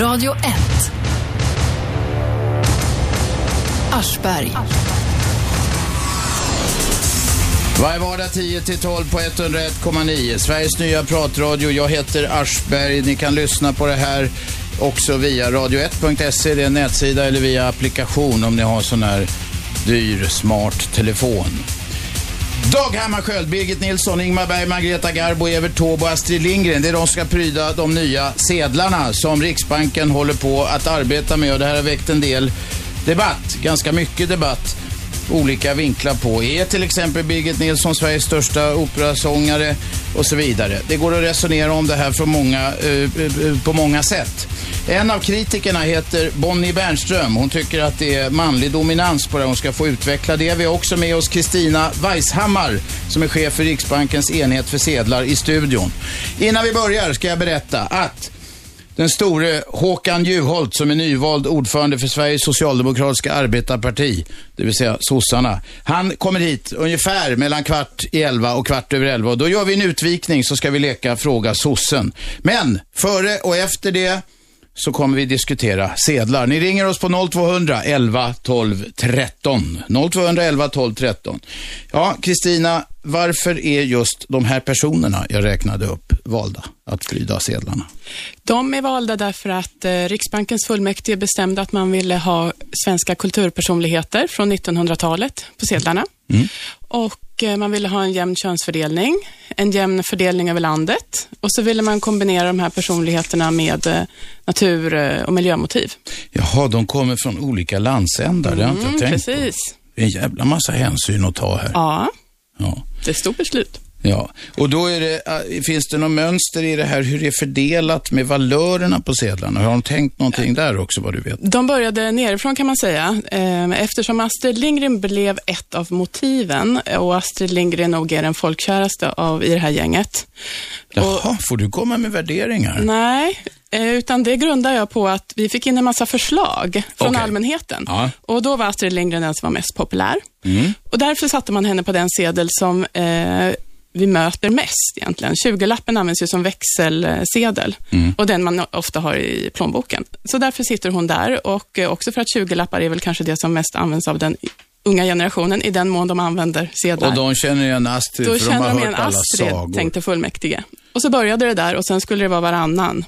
Radio 1. Aschberg. Varje vardag 10-12 på 101,9. Sveriges nya pratradio. Jag heter Aschberg. Ni kan lyssna på det här också via radio1.se, det är en nätsida, eller via applikation om ni har sån här dyr smart telefon. Dag Hammarskjöld, Birgit Nilsson, Ingmar Bergman, Greta Garbo, Evert Taube och Astrid Lindgren. Det är de som ska pryda de nya sedlarna som Riksbanken håller på att arbeta med och det här har väckt en del debatt, ganska mycket debatt olika vinklar på. Är till exempel Birgit Nilsson Sveriges största operasångare och så vidare. Det går att resonera om det här från många, eh, eh, eh, på många sätt. En av kritikerna heter Bonnie Bernström. Hon tycker att det är manlig dominans på det. Hon ska få utveckla det. Vi har också med oss Kristina Weishammar som är chef för Riksbankens enhet för sedlar i studion. Innan vi börjar ska jag berätta att den store Håkan Juholt som är nyvald ordförande för Sveriges socialdemokratiska arbetarparti, det vill säga sossarna. Han kommer hit ungefär mellan kvart i elva och kvart över elva och då gör vi en utvikning så ska vi leka Fråga sossen. Men före och efter det så kommer vi diskutera sedlar. Ni ringer oss på 0200 11 12 13. 0200 11 12 13. Ja, Kristina, varför är just de här personerna jag räknade upp valda att pryda sedlarna? De är valda därför att eh, Riksbankens fullmäktige bestämde att man ville ha svenska kulturpersonligheter från 1900-talet på sedlarna. Mm. Och eh, man ville ha en jämn könsfördelning, en jämn fördelning över landet och så ville man kombinera de här personligheterna med eh, natur och miljömotiv. Jaha, de kommer från olika landsändar, det har jag inte mm, tänkt precis. på. Det är en jävla massa hänsyn att ta här. Ja. Ja. Det är ett stort beslut. Ja, och då är det, äh, finns det något mönster i det här hur det är fördelat med valörerna på sedlarna? Har de tänkt någonting där också vad du vet? De började nerifrån kan man säga. Ehm, eftersom Astrid Lindgren blev ett av motiven och Astrid Lindgren nog är den folkkäraste av i det här gänget. Jaha, och, får du komma med värderingar? Nej, utan det grundar jag på att vi fick in en massa förslag från okay. allmänheten. Ja. Och då var Astrid Lindgren den som var mest populär. Mm. Och därför satte man henne på den sedel som eh, vi möter mest egentligen. 20-lappen används ju som växelsedel mm. och den man ofta har i plånboken. Så därför sitter hon där och eh, också för att 20-lappar är väl kanske det som mest används av den unga generationen i den mån de använder sedlar. Och de känner igen Astrid Då för de har de hört alla Astrid, sagor. tänkte fullmäktige. Och så började det där och sen skulle det vara varannan.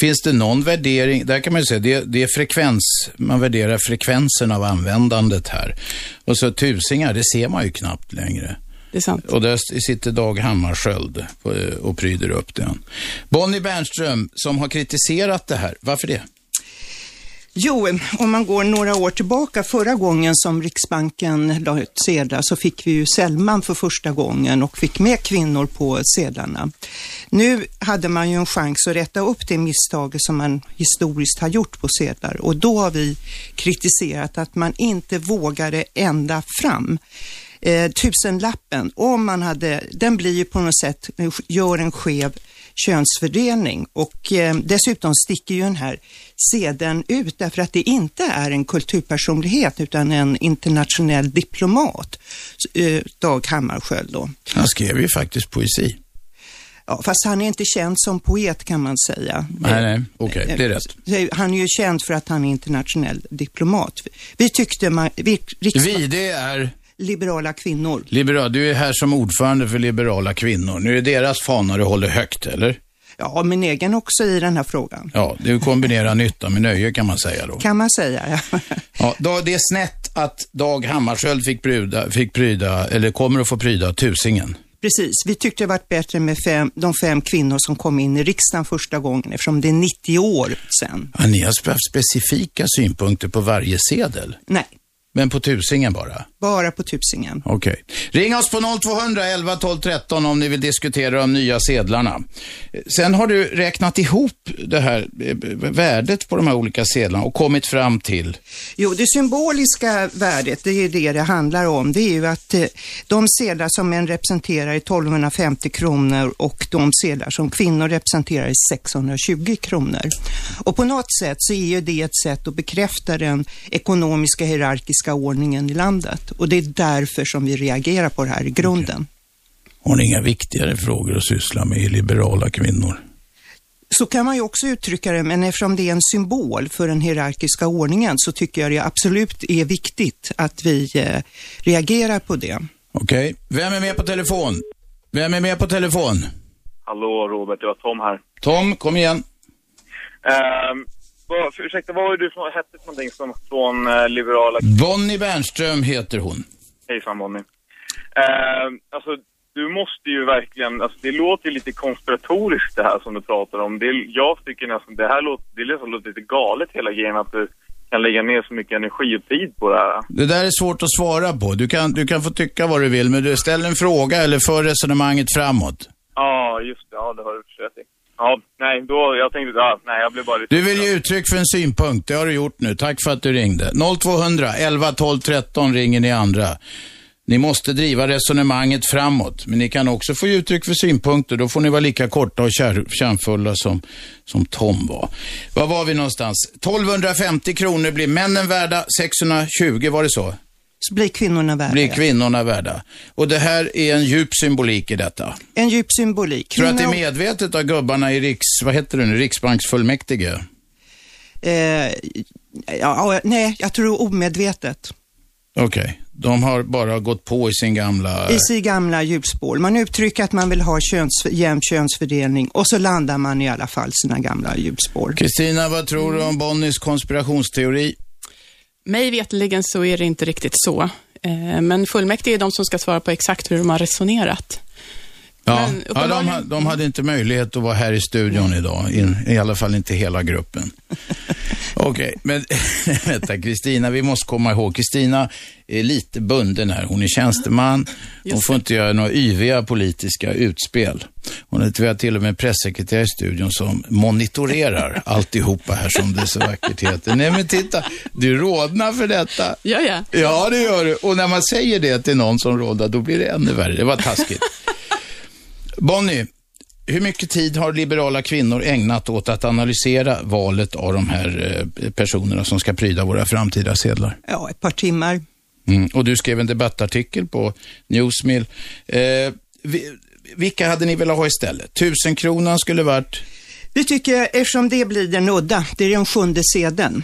Finns det någon värdering, där kan man ju säga, det, det är frekvens, man värderar frekvensen av användandet här. Och så tusingar, det ser man ju knappt längre. Det är sant. Och där sitter Dag Hammarskjöld och pryder upp den. Bonnie Bernström, som har kritiserat det här, varför det? Jo, om man går några år tillbaka, förra gången som Riksbanken la ut sedlar så fick vi ju Sellman för första gången och fick med kvinnor på sedlarna. Nu hade man ju en chans att rätta upp det misstaget som man historiskt har gjort på sedlar och då har vi kritiserat att man inte vågade ända fram eh, tusenlappen, om man hade, den blir ju på något sätt, gör en skev könsfördelning och eh, dessutom sticker ju den här sedeln ut därför att det inte är en kulturpersonlighet utan en internationell diplomat, eh, Dag Hammarskjöld då. Han skrev ju faktiskt poesi. Ja, fast han är inte känd som poet kan man säga. Nej, nej, okej, okay, det är rätt. Han är ju känd för att han är internationell diplomat. Vi tyckte man... Vi, riksbank... vi det är? Liberala kvinnor. Liberal, du är här som ordförande för liberala kvinnor. Nu är deras fanor du håller högt, eller? Ja, min egen också i den här frågan. Ja, du kombinerar nytta med nöje kan man säga då. Kan man säga, ja. ja då, det är snett att Dag Hammarskjöld fick, pryda, fick pryda, eller kommer att få pryda tusingen. Precis, vi tyckte det varit bättre med fem, de fem kvinnor som kom in i riksdagen första gången eftersom det är 90 år sedan. Ja, ni har haft specifika synpunkter på varje sedel? Nej. Men på tusingen bara? Bara på tusingen. Okej. Okay. Ring oss på 0200 11 12 13 om ni vill diskutera de nya sedlarna. Sen har du räknat ihop det här eh, värdet på de här olika sedlarna och kommit fram till? Jo, det symboliska värdet, det är det det handlar om. Det är ju att eh, de sedlar som män representerar är 1250 kronor och de sedlar som kvinnor representerar är 620 kronor. Och på något sätt så är ju det ett sätt att bekräfta den ekonomiska hierarkiska ordningen i landet och det är därför som vi reagerar på det här i grunden. Okay. Har ni inga viktigare frågor att syssla med i liberala kvinnor? Så kan man ju också uttrycka det, men eftersom det är en symbol för den hierarkiska ordningen så tycker jag det absolut är viktigt att vi eh, reagerar på det. Okej. Okay. Vem är med på telefon? Vem är med på telefon? Hallå Robert, det var Tom här. Tom, kom igen. Uh, för, ursäkta, vad var du som hette för någonting som, från uh, liberala... Bonnie Bernström heter hon. Hejsan Bonnie. Uh, alltså, du måste ju verkligen, alltså det låter ju lite konspiratoriskt det här som du pratar om. Det, jag tycker nästan, det här låter, det liksom låter lite galet hela grejen att du kan lägga ner så mycket energi och tid på det här. Det där är svårt att svara på. Du kan, du kan få tycka vad du vill, men du ställer en fråga eller för resonemanget framåt. Ja, just det. Ja, det har du rätt i. Ja, nej, då, jag tänkte, ja, nej, jag blev bara lite... Du vill ge uttryck för en synpunkt, det har du gjort nu. Tack för att du ringde. 0200 11 12 13 ringer ni andra. Ni måste driva resonemanget framåt, men ni kan också få ge uttryck för synpunkter. Då får ni vara lika korta och kär, kärnfulla som, som Tom var. Var var vi någonstans? 1250 kronor blir männen värda, 620 var det så? Så blir kvinnorna värda. Blir kvinnorna värda. Och det här är en djup symbolik i detta. En djup symbolik. Tror du att det är medvetet av gubbarna i Riks, vad heter det nu, Riksbanksfullmäktige? Eh, ja, nej, jag tror omedvetet. Okej. Okay. De har bara gått på i sin gamla... I sin gamla hjulspår. Man uttrycker att man vill ha köns, jämn könsfördelning och så landar man i alla fall sina gamla hjulspår. Kristina, vad tror du om Bonnies konspirationsteori? Mig vetligen så är det inte riktigt så. Eh, men fullmäktige är de som ska svara på exakt hur de har resonerat. Ja, ja de, de, hade inte möjlighet att vara här i studion mm. idag, in, i alla fall inte hela gruppen. Okej, okay, men vänta Kristina, vi måste komma ihåg, Kristina är lite bunden här. Hon är tjänsteman, hon får inte göra några yviga politiska utspel. Hon är tyvärr till och med pressekreterare i studion som monitorerar alltihopa här som det så vackert heter. Nej men titta, du rådnar för detta. Ja, ja. Ja, det gör du. Och när man säger det till någon som rådnar, då blir det ännu värre. Det var taskigt. Bonnie, hur mycket tid har liberala kvinnor ägnat åt att analysera valet av de här eh, personerna som ska pryda våra framtida sedlar? Ja, ett par timmar. Mm. Och du skrev en debattartikel på Newsmill. Eh, vilka hade ni velat ha istället? Tusenkronan skulle varit? Vi tycker, eftersom det blir den udda, det är den sjunde sedeln.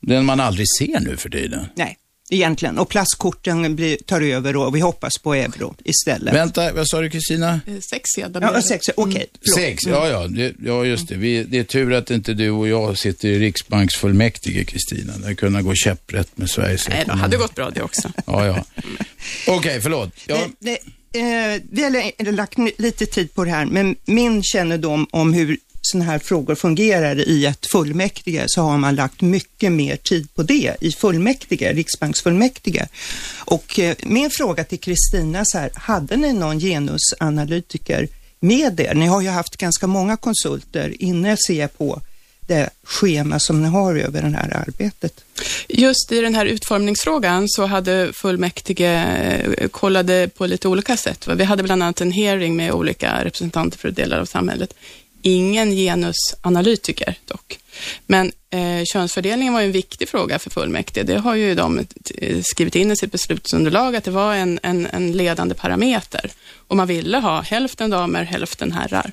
Den man aldrig ser nu för tiden? Nej egentligen. Och plastkorten blir, tar över och vi hoppas på euro istället. Vänta, vad sa du Kristina? Eh, sex sedlar. Ja, sex, okej. Okay, mm. Sex, ja, ja, det, ja just det. Vi, det är tur att inte du och jag sitter i Riksbanksfullmäktige, Kristina. Det kunde gå käpprätt med Sveriges Nej, det hade gått bra det också. Ja, ja. Okej, okay, förlåt. Ja. Det, det, eh, vi har lagt lite tid på det här, men min kännedom om hur sådana här frågor fungerar i ett fullmäktige så har man lagt mycket mer tid på det i fullmäktige, riksbanksfullmäktige. Och eh, min fråga till Kristina så här, hade ni någon genusanalytiker med er? Ni har ju haft ganska många konsulter inne, ser jag på det schema som ni har över det här arbetet. Just i den här utformningsfrågan så hade fullmäktige eh, kollade på lite olika sätt. Vi hade bland annat en hearing med olika representanter för delar av samhället ingen genusanalytiker dock. Men eh, könsfördelningen var ju en viktig fråga för fullmäktige. Det har ju de skrivit in i sitt beslutsunderlag att det var en, en, en ledande parameter. Och man ville ha hälften damer, hälften herrar.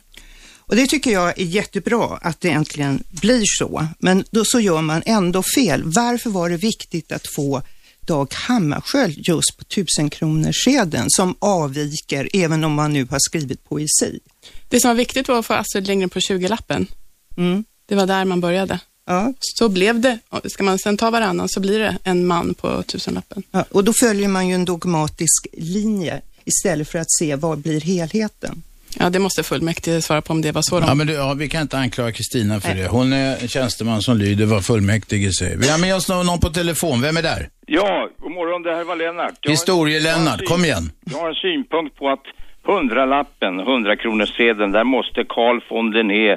Och det tycker jag är jättebra att det äntligen blir så. Men då så gör man ändå fel. Varför var det viktigt att få Dag Hammarskjöld just på tusenkronorsskeden som avviker även om man nu har skrivit poesi? Det som var viktigt var att få Astrid Lindgren på 20-lappen. Mm. Det var där man började. Ja. Så blev det. Ska man sen ta varannan så blir det en man på tusenlappen. Ja, och då följer man ju en dogmatisk linje istället för att se vad blir helheten. Ja, det måste fullmäktige svara på om det var så. Ja, men det, ja, vi kan inte anklaga Kristina för Nej. det. Hon är en tjänsteman som lyder vad fullmäktige säger. Vi har med oss någon, någon på telefon. Vem är där? Ja, god morgon. Det här var Lennart. Historie-Lennart, kom igen. Jag har en synpunkt på att hundralappen, hundrakronorssedeln, där måste Carl von Linné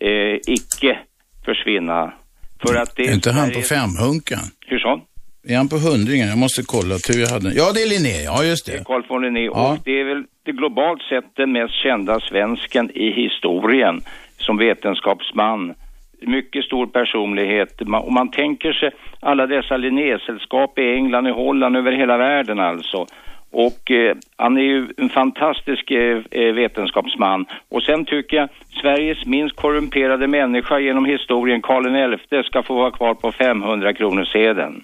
eh, icke försvinna. För att det är inte han på femhunkan? Hur så? Är han på hundringen? Jag måste kolla tur jag hade Ja, det är Linné, ja just det. Carl von Linné, ja. och det är väl det globalt sett den mest kända svensken i historien som vetenskapsman. Mycket stor personlighet. Och man tänker sig alla dessa Linnésällskap i England, i Holland, över hela världen alltså. Och eh, han är ju en fantastisk eh, eh, vetenskapsman. Och sen tycker jag Sveriges minst korrumperade människa genom historien, Karl XI, ska få vara kvar på 500 kronor sedeln.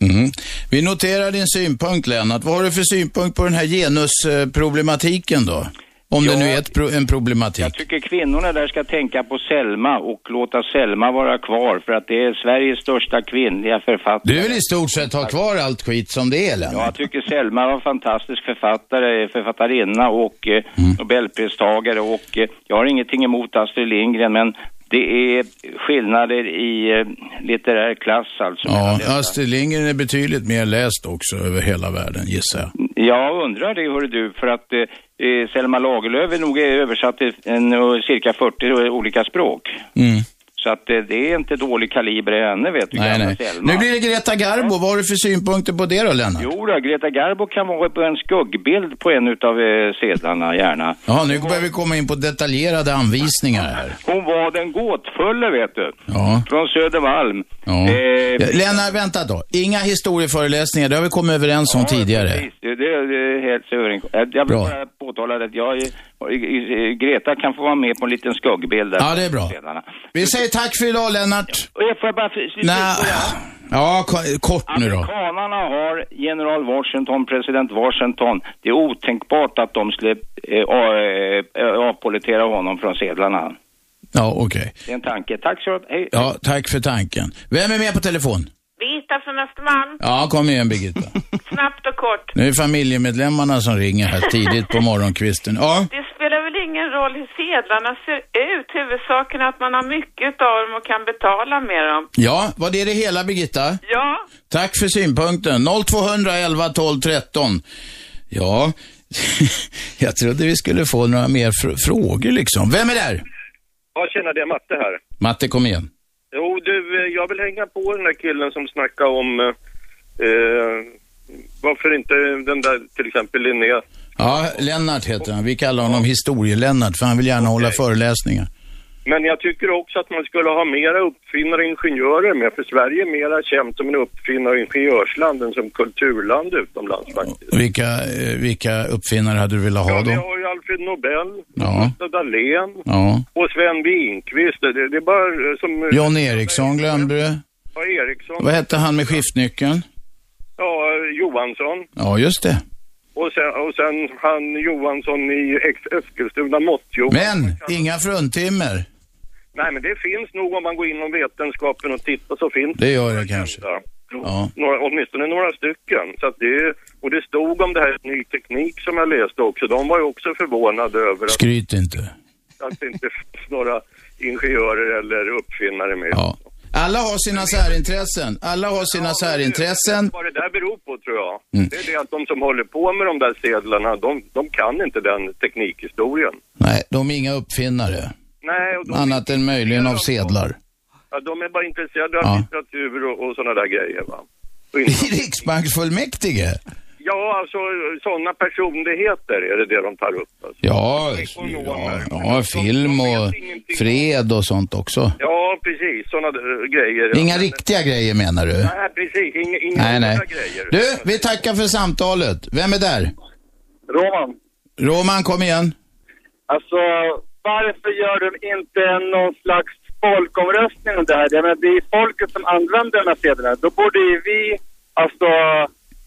Mm. Vi noterar din synpunkt Lennart. Vad har du för synpunkt på den här genusproblematiken då? Om ja, det nu är pro en problematik. Jag tycker kvinnorna där ska tänka på Selma och låta Selma vara kvar för att det är Sveriges största kvinnliga författare. Du vill i stort sett ha kvar allt skit som det är, Lennart. Ja, jag tycker Selma var en fantastisk författare, författarinna och eh, mm. Nobelpristagare och eh, jag har ingenting emot Astrid Lindgren men det är skillnader i eh, litterär klass alltså. Ja, Astrid Lindgren är betydligt mer läst också över hela världen gissar jag. Jag undrar det hörru du, för att eh, eh Selma Lagerlöf är nog översatt till en, cirka 40 olika språk. Mm. Så att det, är inte dålig kaliber henne, vet du. Nej, nej. Nu blir det Greta Garbo. Vad har du för synpunkter på det då, Lennart? Jo då, Greta Garbo kan vara på en skuggbild på en av eh, sedlarna, gärna. Ja, nu börjar vi komma in på detaljerade anvisningar här. Hon var den gåtfulla, vet du. Ja. Från Södermalm. Ja. Eh, Lennart, vänta då. Inga historieföreläsningar, det har vi kommit överens om ja, tidigare. Precis. Det, det, det är helt överens. Jag vill Bra. bara påtala att jag, Greta kan få vara med på en liten skuggbild där. Ja, det är bra. Vi säger tack för idag, Lennart. Får jag bara... Nej. Ja, kort nu då. Amerikanarna har general Washington, president Washington. Det är otänkbart att de skulle eh, avpolitera honom från sedlarna. Ja, okej. Okay. Det är en tanke. Tack så Hej. Ja, tack för tanken. Vem är med på telefon? Birgitta från Östermalm. Ja, kom igen Birgitta. Snabbt och kort. Nu är familjemedlemmarna som ringer här tidigt på morgonkvisten. Ja. Det spelar väl ingen roll hur sedlarna ser ut. Huvudsaken är att man har mycket av dem och kan betala med dem. Ja, var det det hela Birgitta? Ja. Tack för synpunkten. 0211 12 13. Ja, jag trodde vi skulle få några mer fr frågor liksom. Vem är där? Ja, tjena, det är Matte här. Matte, kom igen. Jo, du, jag vill hänga på den där killen som snackade om eh, eh, varför inte den där till exempel Linnea. Ja, Lennart heter han. Vi kallar honom historie-Lennart för han vill gärna okay. hålla föreläsningar. Men jag tycker också att man skulle ha mera uppfinnare och ingenjörer med, för Sverige är mera känt som en uppfinnare och ingenjörsland än som kulturland utomlands faktiskt. Vilka, eh, vilka uppfinnare hade du velat ha ja, då? vi har ju Alfred Nobel, ja. Gustav Dahlén ja. och Sven Winqvist. Det, det är bara eh, som... John Eriksson glömde du? Ja, Eriksson. Vad hette han med skiftnyckeln? Ja, Johansson. Ja, just det. Och sen, och sen han Johansson i Eskilstuna Måttjo. Men, inga fruntimmer. Nej, men det finns nog om man går inom vetenskapen och tittar så finns det. Det gör det kanske. Ja. Några, åtminstone några stycken. Så att det, och det stod om det här ny teknik som jag läste också. De var ju också förvånade över att... Skryt inte. Att det inte finns några ingenjörer eller uppfinnare med. Ja. Alla har sina särintressen. Alla har sina ja, särintressen. Vad det där beror på tror jag. Mm. Det är det att de som håller på med de där sedlarna, de, de kan inte den teknikhistorien. Nej, de är inga uppfinnare. Nej. Och Annat än möjligen av sedlar. Ja, de är bara intresserade av ja. litteratur och, och sådana där grejer va. I Riksbanksfullmäktige? Ja, alltså sådana personligheter är det det de tar upp. Alltså. Ja, ja, ja, film och fred och sånt också. Ja, precis. Sådana grejer. Inga riktiga grejer menar du? Nej, precis. Inga, inga nej, nej. grejer. Du, vi tackar för samtalet. Vem är där? Roman. Roman, kom igen. Alltså, varför gör de inte någon slags folkomröstning om det här? Det är folket som använder de här sedlarna. Då borde ju vi, alltså,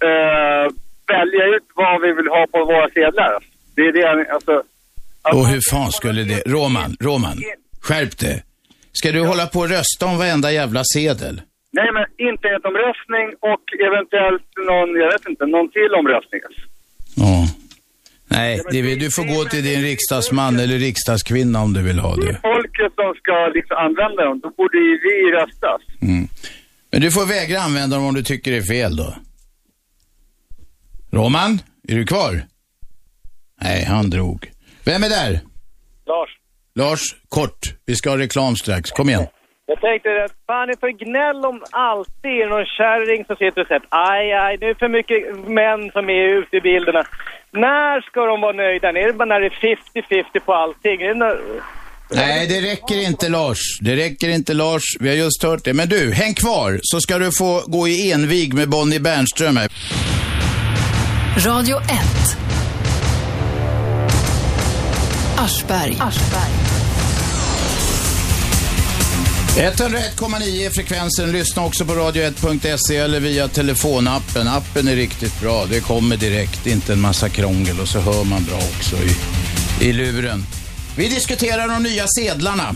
eh, välja ut vad vi vill ha på våra sedlar. Det är det, alltså. alltså och hur fan skulle det, Roman, Roman, skärp dig. Ska du ja. hålla på och rösta om varenda jävla sedel? Nej, men internetomröstning och eventuellt någon, jag vet inte, någon till omröstning. Ja. Nej, det du får gå till din riksdagsman eller riksdagskvinna om du vill ha det. Det är folket som ska liksom använda dem, då borde ju vi röstas. Mm. Men du får vägra använda dem om du tycker det är fel då. Roman, är du kvar? Nej, han drog. Vem är där? Lars. Lars, kort. Vi ska ha reklam strax. Kom igen. Jag tänkte att fan är för gnäll om alltid är någon kärring som sitter och säger aj, aj, nu är det för mycket män som är ute i bilderna. När ska de vara nöjda? Är det bara när det är 50-50 på allting? Nej, det räcker inte Lars. Det räcker inte Lars. Vi har just hört det. Men du, häng kvar så ska du få gå i envig med Bonnie Bernström här. Radio 1. Aschberg. Aschberg. 101,9 är frekvensen. Lyssna också på radio1.se eller via telefonappen. Appen är riktigt bra. Det kommer direkt, inte en massa krångel och så hör man bra också i, i luren. Vi diskuterar de nya sedlarna.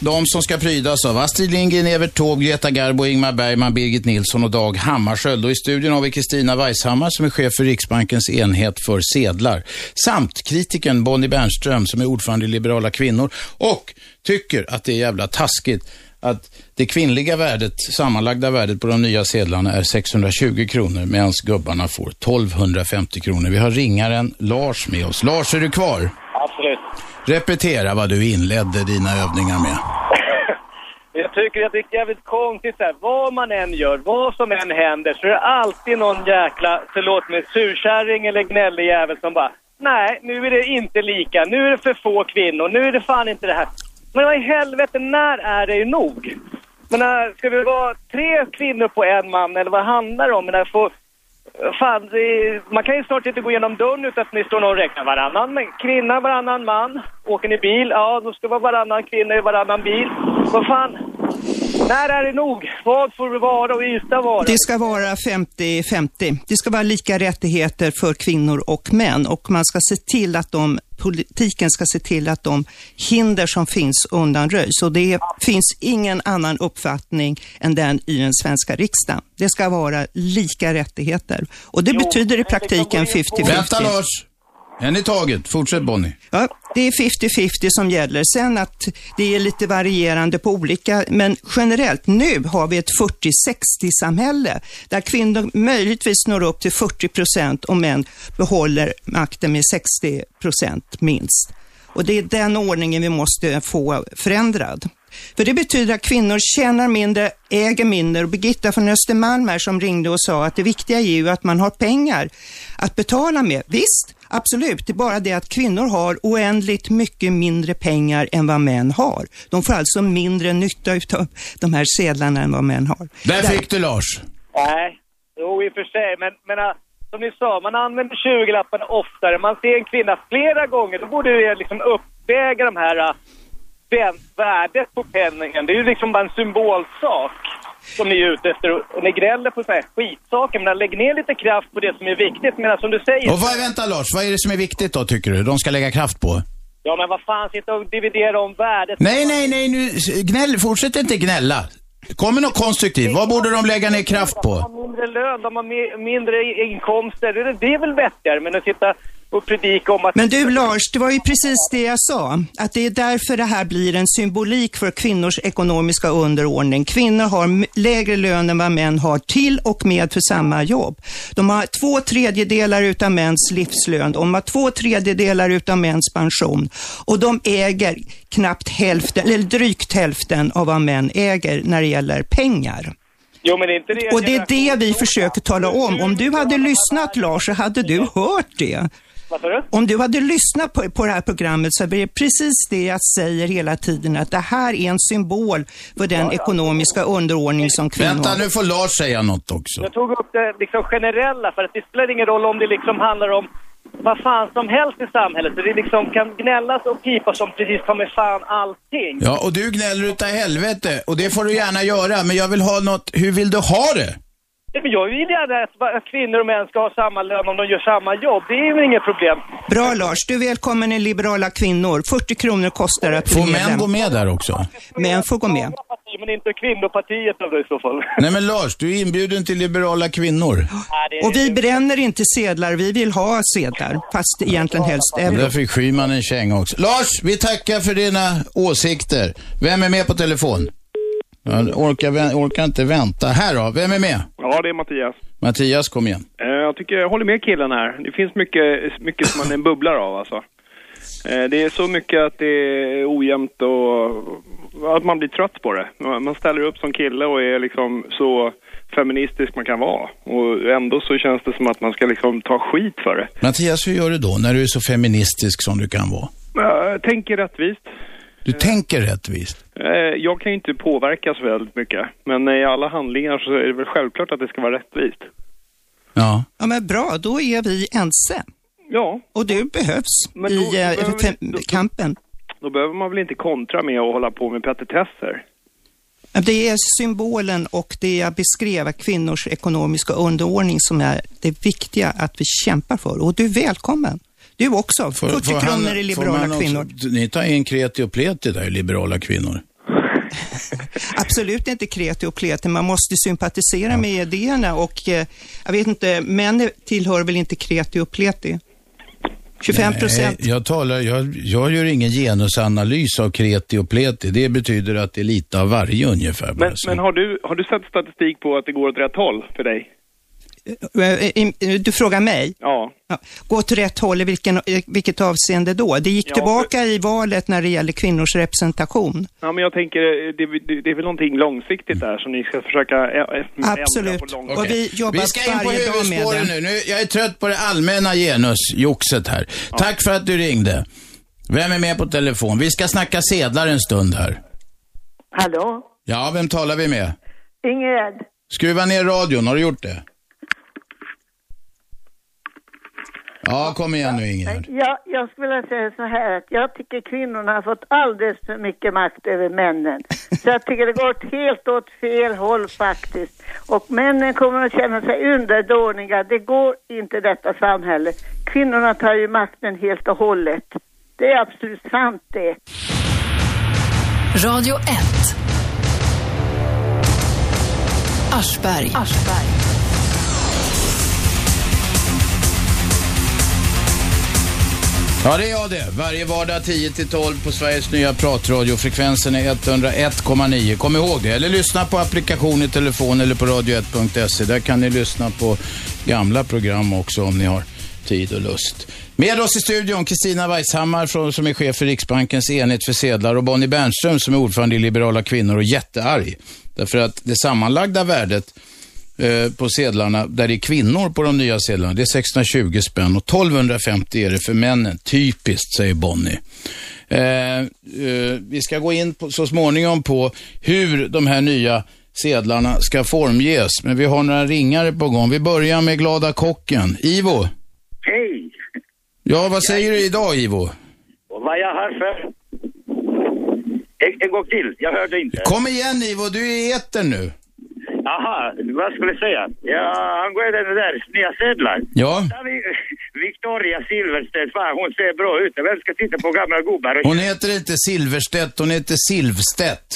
De som ska prydas av Astrid Lindgren, Evert Taube, Greta Garbo, Ingmar Bergman, Birgit Nilsson och Dag Hammarskjöld. Och i studion har vi Kristina Weisshammar som är chef för Riksbankens enhet för sedlar. Samt kritikern Bonnie Bernström som är ordförande i Liberala kvinnor och tycker att det är jävla taskigt att det kvinnliga värdet, sammanlagda värdet på de nya sedlarna är 620 kronor medan gubbarna får 1250 kronor. Vi har ringaren Lars med oss. Lars, är du kvar? Absolut. Repetera vad du inledde dina övningar med. Jag tycker att det är jävligt konstigt så här. Vad man än gör, vad som än händer, så är det alltid någon jäkla, förlåt mig, surkärring eller gnällig jävel som bara Nej, nu är det inte lika. Nu är det för få kvinnor. Nu är det fan inte det här. Men vad i helvete, när är det nog? Men när, ska vi vara tre kvinnor på en man eller vad handlar det om? Men äh, när får, fan, det, man kan ju snart inte gå igenom dörren utan att ni står och räknar varannan men kvinna, varannan man. Åker ni bil? Ja, då ska det vara varannan kvinna i varannan bil. Vad fan? När är det nog? Vad får det vara och Ystad vara? Det ska vara 50-50. Det ska vara lika rättigheter för kvinnor och män och man ska se till att de politiken ska se till att de hinder som finns undanröjs. Och det finns ingen annan uppfattning än den i den svenska riksdagen. Det ska vara lika rättigheter. Och det jo, betyder i praktiken 50-50. Vänta Lars! En i taget. Fortsätt Bonnie. Ja, det är 50-50 som gäller. Sen att det är lite varierande på olika, men generellt nu har vi ett 40-60-samhälle där kvinnor möjligtvis når upp till 40 procent och män behåller makten med 60 procent minst. Och det är den ordningen vi måste få förändrad. För det betyder att kvinnor tjänar mindre, äger mindre och Birgitta från Östermalm här som ringde och sa att det viktiga är ju att man har pengar att betala med. Visst, Absolut, det är bara det att kvinnor har oändligt mycket mindre pengar än vad män har. De får alltså mindre nytta av de här sedlarna än vad män har. Där fick du Lars. Nej, jo i och för sig, men, men äh, som ni sa, man använder 20-lapparna oftare. Man ser en kvinna flera gånger, då borde det liksom uppväga de här äh, värdet på penningen. Det är ju liksom bara en symbolsak som ni är ute efter. Och ni gnäller på så här skitsaker, men lägg ner lite kraft på det som är viktigt. Men som du säger... Och vad, vänta Lars, vad är det som är viktigt då tycker du? De ska lägga kraft på? Ja, men vad fan, sitta och dividera om värdet. Nej, nej, nej, nu gnäll, fortsätt inte gnälla. Kom med något konstruktivt. Vad borde de lägga ner kraft på? De har mindre lön, de har mindre inkomster. Det är väl vettigare, men att sitta och predika om att... Men du Lars, det var ju precis det jag sa. Att det är därför det här blir en symbolik för kvinnors ekonomiska underordning. Kvinnor har lägre lön än vad män har till och med för samma jobb. De har två tredjedelar utav mäns livslön. De har två tredjedelar utav mäns pension. Och de äger knappt hälften, eller drygt hälften av vad män äger när det gäller pengar. Jo, men inte det och det är det vi försöker tala om. Om du hade lyssnat Lars så hade du hört det. Om du hade lyssnat på, på det här programmet så är det precis det jag säger hela tiden, att det här är en symbol för den ja, ja. ekonomiska underordning som kvinnor Vänta, nu får Lars säga något också. Jag tog upp det liksom generella, för att det spelar ingen roll om det liksom handlar om vad fan som helst i samhället. Så det liksom kan gnällas och pipas om precis som med fan allting. Ja, och du gnäller utav helvete. Och det får du gärna göra. Men jag vill ha något, hur vill du ha det? Jag vill gärna att kvinnor och män ska ha samma lön om de gör samma jobb. Det är väl inget problem. Bra Lars, du är välkommen i Liberala kvinnor. 40 kronor kostar att bli. Får män gå med där också? Män får gå med. Men inte kvinnopartiet i så fall. Nej men Lars, du är inbjuden till Liberala kvinnor. Och vi bränner inte sedlar, vi vill ha sedlar. Fast egentligen helst euro. Där fick Schyman en känga också. Lars, vi tackar för dina åsikter. Vem är med på telefon? Jag orkar, orkar inte vänta. Här då, vem är med? Ja, det är Mattias. Mattias, kom igen. Eh, jag tycker, jag håller med killen här. Det finns mycket, mycket som man är bubblar av alltså. Eh, det är så mycket att det är ojämnt och att man blir trött på det. Man ställer upp som kille och är liksom så feministisk man kan vara. Och ändå så känns det som att man ska liksom ta skit för det. Mattias, hur gör du då när du är så feministisk som du kan vara? Jag tänker rättvist. Du tänker rättvist? Eh, jag kan ju inte påverka så väldigt mycket. Men i alla handlingar så är det väl självklart att det ska vara rättvist. Ja. Ja, men bra, då är vi ense. Ja. Och du behövs Men då- i då eh, fem- vi- då- kampen. Då behöver man väl inte kontra med att hålla på med petitesser? Det är symbolen och det jag beskrev, kvinnors ekonomiska underordning som är det viktiga att vi kämpar för. Och du är välkommen. Du också. 40 kronor i får liberala också- kvinnor. Ni tar in kreti och pleti där, liberala kvinnor. Absolut inte kreti och pleti. Man måste sympatisera med idéerna och eh, jag vet inte, män tillhör väl inte kreti och pleti? 25 procent. Nej, jag, talar, jag, jag gör ingen genusanalys av kreti och pleti. Det betyder att det är lite av varje ungefär. Men, men har, du, har du sett statistik på att det går åt rätt håll för dig? Eh, Du frågar mig? Ja. Ja, gå åt rätt håll i vilken, i vilket avseende då? Det gick Ja, tillbaka i valet när det gäller kvinnors representation. Ja, men jag tänker, eh, det, det, det är väl någonting långsiktigt där som ni ska försöka ä- ä- ändra Absolut. på lång Och vi jobbar Vi ska in på varje dag med huvudspåren det. nu. nu. Jag är trött på det allmänna genusjoxet här. Tack för att du ringde. Vem är med på telefon? Vi ska snacka sedlar en stund här. Hallå? Ja, vem talar vi med? Ingrid? Skruva ner radion, har du gjort det? Ja, kom igen nu Ingegerd. Ja, jag skulle vilja säga så här att jag tycker kvinnorna har fått alldeles för mycket makt över männen. Så jag tycker det går åt helt åt fel håll faktiskt. Och männen kommer att känna sig underdåniga. Det går inte detta samhälle. Kvinnorna tar ju makten helt och hållet. Det är absolut sant det. Radio 1. Aschberg. Ja, det är jag det. Varje vardag 10-12 på Sveriges nya pratradio. Frekvensen är 101,9. Kom ihåg det. Eller lyssna på applikation i telefon eller på radio1.se. Där kan ni lyssna på gamla program också om ni har tid och lust. Med oss i studion Kristina Weisshammar som är chef för Riksbankens enhet för sedlar och Bonnie Bernström som är ordförande i Liberala kvinnor och jättearg. Därför att det sammanlagda värdet eh, på sedlarna, där det är kvinnor på de nya sedlarna, det är 620 spänn och 1250 är det för männen. Typiskt, säger Bonnie. Eh, eh, vi ska gå in på, så småningom på hur de här nya sedlarna ska formges, men vi har några ringare på gång. Vi börjar med Glada kocken. Ivo? Hej! Ja, vad säger du idag, Ivo? Och vad jag har för... En, en gång till, jag hörde inte. Kom igen, Ivo, du är i etern nu. Aha, vad skulle jag säga? Ja, angående det där, nya sedlar. Ja. Victoria Silverstedt, fan hon ser bra ut. Vem ska titta på gamla gubbar? Hon heter inte Silverstedt, hon heter Silvstedt.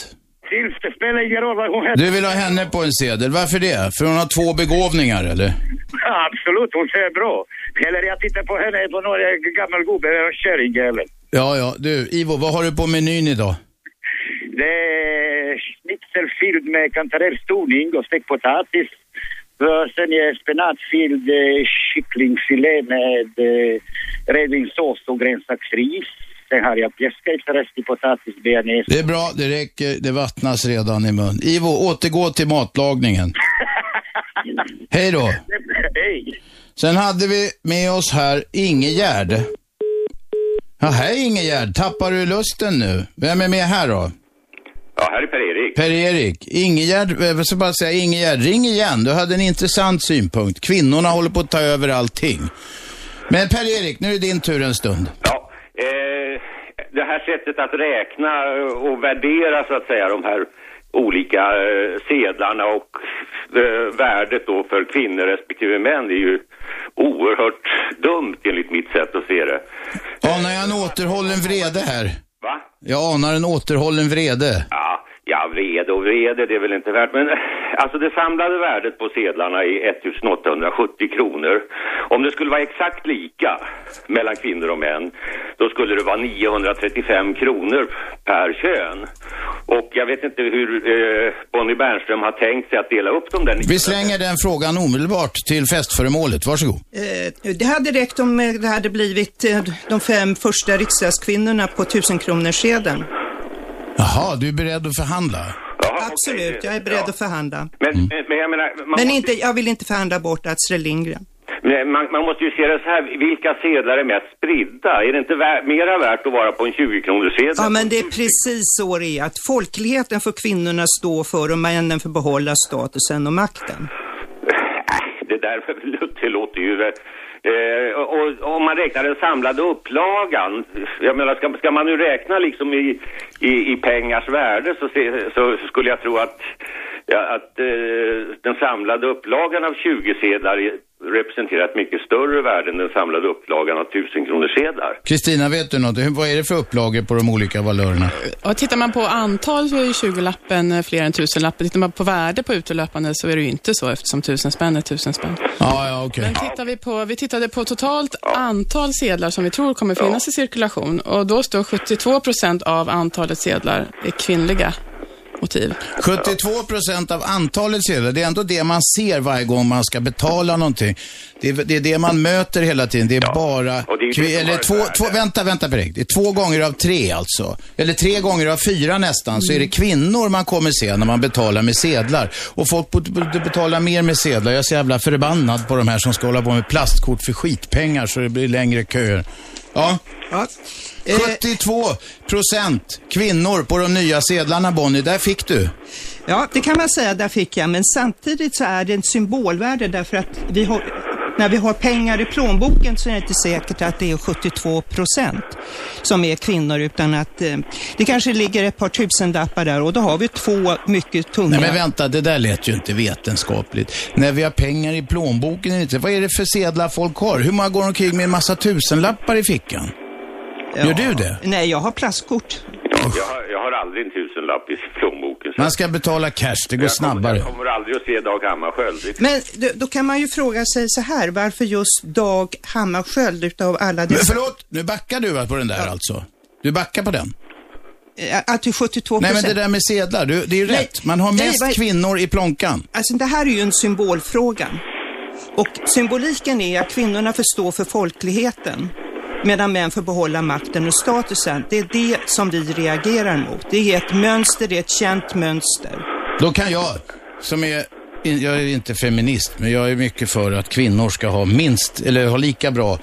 Silverstedt spelar ingen roll vad hon heter. Du vill ha henne på en sedel. Varför det? För hon har två begåvningar, eller? Ja, absolut, hon ser bra. Eller jag tittar på henne på någon gammal gubbe, en kärringjävel. Ja, ja. Du, Ivo, vad har du på menyn idag? Det är schnitzelfilm med kantarellstoning och stekt potatis. Sen är spenatfilm, eh, kycklingfilé med eh, rödvinssås och grönsaksris. Sen har jag pjäskat rest potatis, bearnaise. Det är bra, det räcker. Det vattnas redan i mun. Ivo, återgå till matlagningen. Hej då. Hej! Sen hade vi med oss här Ingegärd. Ja, hej Ingegärd. Tappar du lusten nu? Vem är med här då? Ja, här är Per-Erik. Per-Erik. Ingegärd, jag ska bara säga Ingegärd, ring igen. Du hade en intressant synpunkt. Kvinnorna håller på att ta över allting. Men Per-Erik, nu är det din tur en stund. Eh, det här sättet att räkna och värdera så att säga de här olika eh, sedlarna och eh, värdet då för kvinnor respektive män är ju oerhört dumt enligt mitt sätt att se det. Anar jag en återhållen vrede här? Va? Jag anar en återhållen vrede. Ja, ja, vrede och vrede, det är väl inte värt. Men alltså det samlade värdet på sedlarna är 1870 kronor. Om det skulle vara exakt lika mellan kvinnor och män, då skulle det vara 935 kronor per kön. Och jag vet inte hur eh, Bonnie Bernström har tänkt sig att dela upp de där Vi slänger den frågan omedelbart till festföremålet. Varsågod. Eh, Det hade räckt om eh, det hade blivit eh, de fem första riksdagskvinnorna på tusenkronorssedeln. Jaha, du är beredd att förhandla? Absolut, jag är beredd att förhandla. Men, men, men jag menar, man, Men måste, inte, jag vill inte förhandla bort Astrid Lindgren. men man, man måste ju se det så här, vilka sedlar är mest spridda? Är det inte vä- mera värt att vara på en 20-kronorssedel? Ja, men det är precis så det är. Att folkligheten får kvinnorna stå för och männen får behålla statusen och makten. Det där det låter ju... Eh, och om man räknar den samlade upplagan, jag menar ska, ska man nu räkna liksom i, i, i pengars värde så, se, så, så, skulle jag tro att, ja, att eh, den samlade upplagan av 20-sedlar representerar ett mycket större värde än den samlade upplagan av 1000 kronor sedlar. Kristina, vet du något? Vad är det för upplagor på de olika valörerna? Och tittar man på antal så är ju 20-lappen eh, fler än 1000-lappen. Tittar man på värde på utelöpande så är det ju inte så eftersom 1000 spänn är 1000 spänn. Ja, ja, okej. Men tittar vi på, vi tittade på totalt antal sedlar som vi tror kommer finnas i cirkulation och då står 72 procent av antalet sedlar är kvinnliga motiv. 72 procent av antalet sedlar, det är ändå det man ser varje gång man ska betala någonting. Det är det, är det man möter hela tiden. Det är ja. bara... Det är kvi, eller två, två, vänta, vänta Perik. Det är två gånger av tre alltså. Eller tre gånger av fyra nästan, mm. så är det kvinnor man kommer se när man betalar med sedlar. Och folk borde betala mer med sedlar. Jag är så jävla förbannad på de här som ska hålla på med plastkort för skitpengar så det blir längre köer. Ja. ja. 72 procent kvinnor på de nya sedlarna, Bonnie. Där fick du. Ja, det kan man säga, där fick jag. Men samtidigt så är det ett symbolvärde därför att vi har, när vi har pengar i plånboken så är det inte säkert att det är 72 procent som är kvinnor utan att eh, det kanske ligger ett par tusenlappar där och då har vi två mycket tunga. Nej men vänta, det där lät ju inte vetenskapligt. När vi har pengar i plånboken, inte. vad är det för sedlar folk har? Hur många går omkring med en massa tusenlappar i fickan? Ja. Gör du det? Nej, jag har plastkort. Jag har, jag har aldrig en tusenlapp i plånboken. Man ska betala cash, det går jag snabbare. jag kommer aldrig att se Dag Hammarskjöld. Men då, då, kan man ju fråga sig så här, varför just Dag Hammarskjöld utav alla dessa... Men förlåt, nu backar du på den där ja. alltså? Du backar på den? Att till 72 Nej, men det där med sedlar, du, det är ju Nej. rätt. Man har mest Nej, kvinnor i plånkan. Alltså det här är ju en symbolfråga. Och symboliken är att kvinnorna får stå för folkligheten medan män får behålla makten och statusen. Det är det som vi reagerar mot. Det är ett mönster, det är ett känt mönster. Då kan jag, som är jag är inte feminist, men jag är mycket för att kvinnor ska ha minst, eller ha lika bra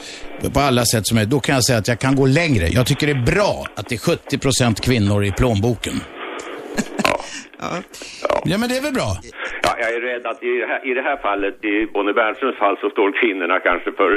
på alla sätt som är. Då kan jag säga att jag kan gå längre. Jag tycker det är bra att det är 70% kvinnor i plånboken. Ja. ja. men det är väl bra? Ja, jag är rädd att i det här, i det här fallet, i Bonnie Bernströms fall, så står kvinnorna kanske för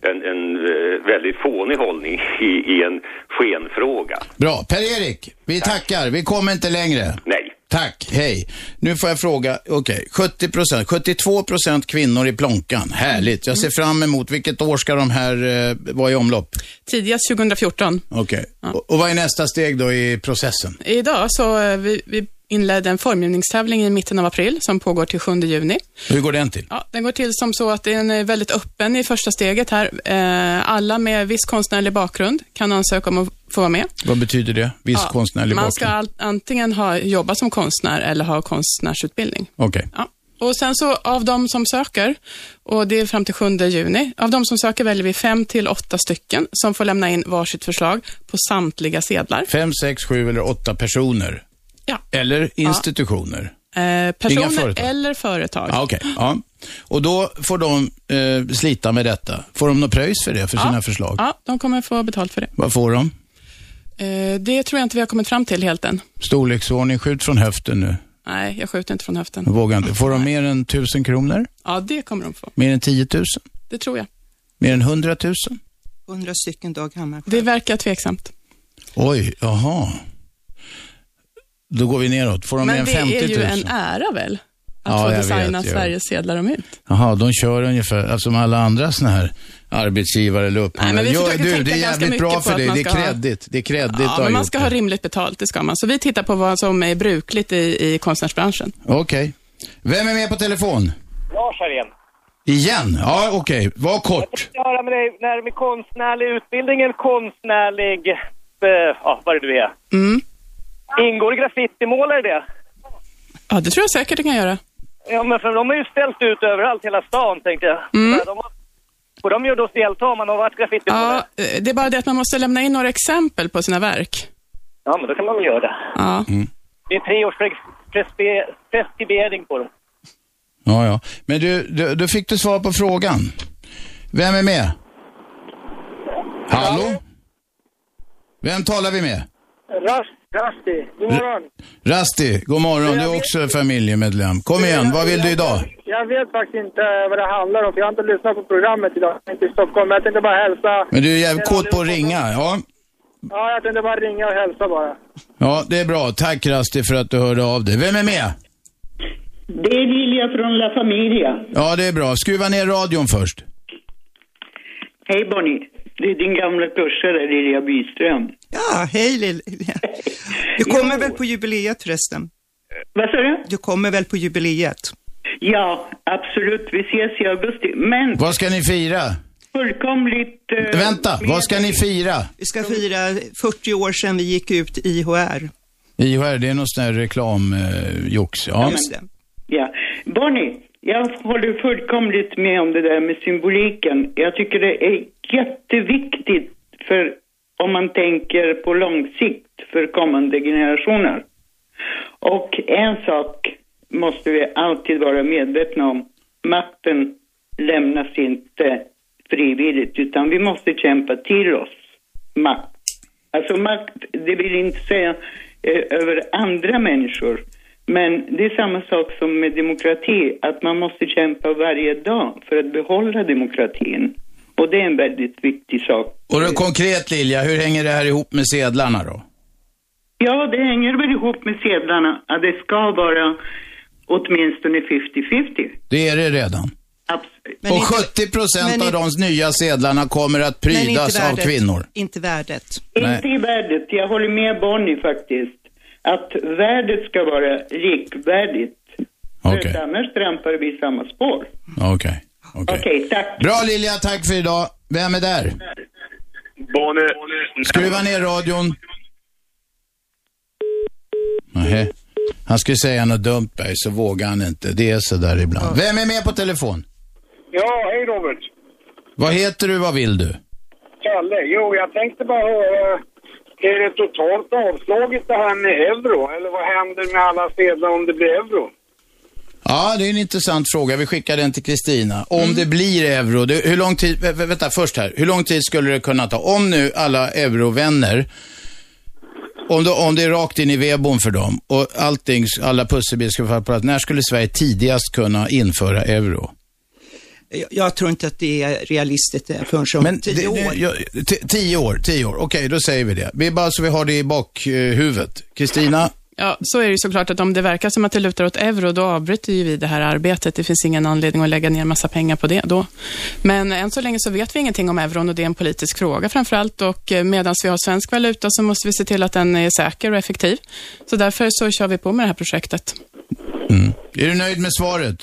en, en eh, väldigt fånig hållning i, i en skenfråga. Bra. Per-Erik, vi tackar. Vi kommer inte längre. Nej. Tack, hej. Nu får jag fråga, okej, okay, 70 procent, 72 procent kvinnor i plånkan. Härligt. Jag ser fram emot, vilket år ska de här eh, vara i omlopp? Tidigast 2014. Okej. Okay. Ja. Och, och, vad är nästa steg då i processen? Idag så, eh, vi, vi inledde en formgivningstävling i mitten av april som pågår till 7 juni. Hur går den till? Ja, den går till som så att den är väldigt öppen i första steget här. Eh, alla med viss konstnärlig bakgrund kan ansöka om att få vara med. Vad betyder det? Viss ja, konstnärlig man bakgrund? Man ska antingen ha jobbat som konstnär eller ha konstnärsutbildning. Okej. Okay. Ja. Och sen så av de som söker, och det är fram till 7 juni, av de som söker väljer vi fem till åtta stycken som får lämna in varsitt förslag på samtliga sedlar. Fem, sex, sju eller åtta personer? Ja. Eller institutioner? Ja. Eh, personer företag. eller företag. Ah, okay. ja. Och då får de eh, slita med detta. Får de något pröjs för det, för ja. sina förslag? Ja, de kommer få betalt för det. Vad får de? Eh, det tror jag inte vi har kommit fram till helt än. Storleksordning, skjut från höften nu. Nej, jag skjuter inte från höften. Jag vågar inte. Får de mer än tusen kronor? Ja, det kommer de få. Mer än 10 000? Det tror jag. Mer än 100 000? 100 stycken Dag Hammarskjöld. Det verkar tveksamt. Oj, jaha. Då går vi neråt. Får de Men det är ju en ära väl? Att ja, få designa vet, Sveriges sedlar och mynt. Jaha, de kör ungefär, alltså som alla andra sådana här arbetsgivare eller upphandlare. Nej, men vi jo, du, det är jävligt bra för dig. Det är kreddigt. Det är kreddigt Ja, men man ska ha rimligt betalt, det ska man. Så vi tittar på vad som är brukligt i, i konstnärsbranschen. Okej. Okay. Vem är med på telefon? Lars här igen. Igen? Ja, okej. Okay. Var kort. Jag tänkte höra med dig, när med konstnärlig utbildning eller konstnärlig, eh, ja, vad är det du är? Mm. Ingår graffitimålare i det? Ja, det tror jag säkert det kan göra. Ja, men för de har ju ställt ut överallt, hela stan, tänkte jag. Mm. De har, får de ju då delta om man har varit graffitimålare? Ja, eh, det är bara det att man måste lämna in några exempel på sina verk. Ja, men då kan man väl göra det. Ja. Mm. Det är tre års preskribering på dem. Ja, ja. Men du, du, då fick du svar på frågan. Vem är med? Hallå? Vem talar vi med? Ras Rasti, god morgon. Rasti, god morgon. Du är också familjemedlem. Kom igen, vad vill du idag? Jag vet faktiskt inte vad det handlar om, för jag har inte lyssnat på programmet idag. Jag är inte i Stockholm, men jag tänkte bara hälsa. Men du är jävligt kåt på att ringa, ja? Ja, jag tänkte bara ringa och hälsa bara. Ja, det är bra. Tack Rasti för att du hörde av dig. Vem är med? Det är Lilja från La Familia. Ja, det är bra. Skruva ner radion först. Hej Bonnie. Det är din gamla kursare Lilja Byström. Ja, hej Lilja. Du kommer väl på jubileet förresten? Vad sa du? Du kommer väl på jubileet? Ja, absolut. Vi ses i augusti. Men Vad ska ni fira? fullkomligt... eh, Vänta, vad ska ni fira? Vi ska fira 40 år sedan vi gick ut i IHR. IHR, det är någon sån här reklamjox. ja. Just det. Ja. Bonnie, jag håller fullkomligt med om det där med symboliken. Jag tycker det är jätteviktigt för om man tänker på lång sikt för kommande generationer. Och en sak måste vi alltid vara medvetna om. Makten lämnas inte frivilligt utan vi måste kämpa till oss makt. Alltså makt, det vill inte säga eh, över andra människor. Men det är samma sak som med demokrati, att man måste kämpa varje dag för att behålla demokratin. Och det är en väldigt viktig sak. Och då, konkret Lilja, hur hänger det här ihop med sedlarna då? Ja, det hänger väl ihop med sedlarna, att det ska vara åtminstone 50-50. Det är det redan. Absolut. och 70 procent av de nya sedlarna kommer att Men prydas av kvinnor. Inte värdet. Inte i värdet, jag håller med Bonnie faktiskt. Att värdet ska vara likvärdigt. För att annars trampar vi i samma spår. Okej. Okej, tack. Bra Lilja, tack för idag. Vem är där? Bonnie. Skruva ner radion. Nej. Han skulle säga något dumt Berg, så vågar han inte. Det är så där ibland. Vem är med på telefon? Ja, hej Robert. Vad heter du, vad vill du? Kalle. Jo, jag tänkte bara höra. Är det totalt avslaget det här med euro? Eller vad händer med alla sedlar om det blir euro? Ja, det är en intressant fråga. Vi skickar den till Kristina. Om det blir euro, det, hur lång tid, vä- vä- vänta först här. Hur lång tid skulle det kunna ta? Om nu alla eurovänner, om det, om det är rakt in i vedboden för dem och allting, alla pusselbitar ska vara på plats. När skulle Sverige tidigast kunna införa euro? Jag, jag tror inte att det är realistiskt eh, förrän om Men tio det- år. det- ja, t- tio år, tio år. Okej, då säger vi det. Vi bara så vi har det i bakhuvudet. Kristina? Ja, så är det ju såklart att om det verkar som att det lutar åt euro, då avbryter ju vi det här arbetet. Det finns ingen anledning att lägga ner massa pengar på det då. Men än så länge så vet vi ingenting om euron och det är en politisk fråga framför allt. Och medan vi har svensk valuta så måste vi se till att den är säker och effektiv. Så därför så kör vi på med det här projektet. Är du nöjd med svaret?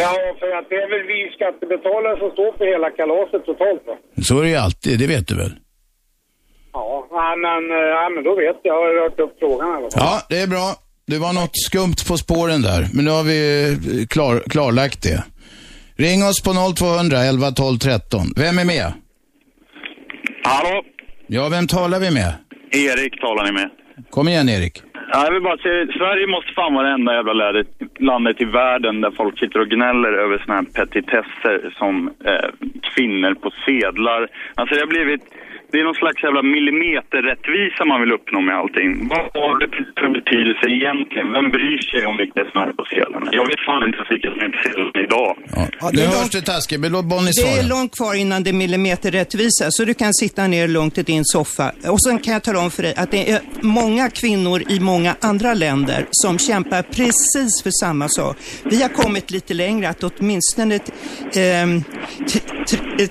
Ja, för att det är väl vi skattebetalare som står för hela kalaset totalt va? Så är det ju alltid, det vet du väl? Ja, men, eh, ja, men då vet jag. Jag har rört upp frågan i alla fall. Ja, det är bra. Det var något skumt på spåren där, men nu har vi eh, klar, klarlagt det. Ring oss på 0200 11 12 13. Vem är med? Hallå? Ja, vem talar vi med? Erik talar ni med. Kom igen Erik. Ja, jag vill bara säga, Sverige måste fan vara det enda jävla landet i världen där folk sitter och gnäller över såna här petitesser som eh, kvinnor på sedlar. Alltså det har blivit, det är någon slags jävla millimeterrättvisa man vill uppnå med allting. Vad har det för betydelse egentligen? Vem bryr sig om vilka som är på sedlarna? Jag vet fan inte vilka som är på sedlarna idag. nu hörs det taskigt, men låt Bonnie Det är svara. långt kvar innan det är millimeterrättvisa, så du kan sitta ner lugnt i din soffa. Och sen kan jag tala om för dig att det är många kvinnor i många andra länder som kämpar precis för samma sak. Vi har kommit lite längre, att åtminstone t-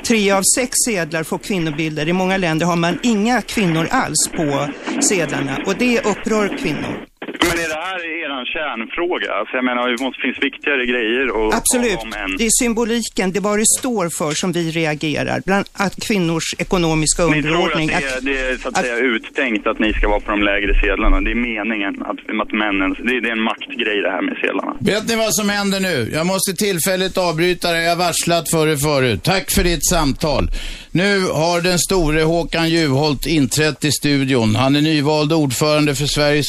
tre av sex sedlar får kvinnobilder. I många länder har man inga kvinnor alls på sedlarna och det upprör kvinnor. Men är det här eran kärnfråga? Alltså jag menar, det måste finns viktigare grejer att Absolut. om än... Det är symboliken, det är vad det står för som vi reagerar. Bland att kvinnors ekonomiska Ni tror att underordning. det är, det är så att, säga uttänkt att ni ska vara på de lägre sedlarna. Det är meningen att, att männen... Det är, det är en maktgrej det här med sedlarna. Vet ni vad som händer nu? Jag måste tillfälligt avbryta det. Jag har varslat för det förut. Tack för ditt samtal. Nu har den store Håkan Juholt inträtt i studion. Han är nyvald ordförande för Sveriges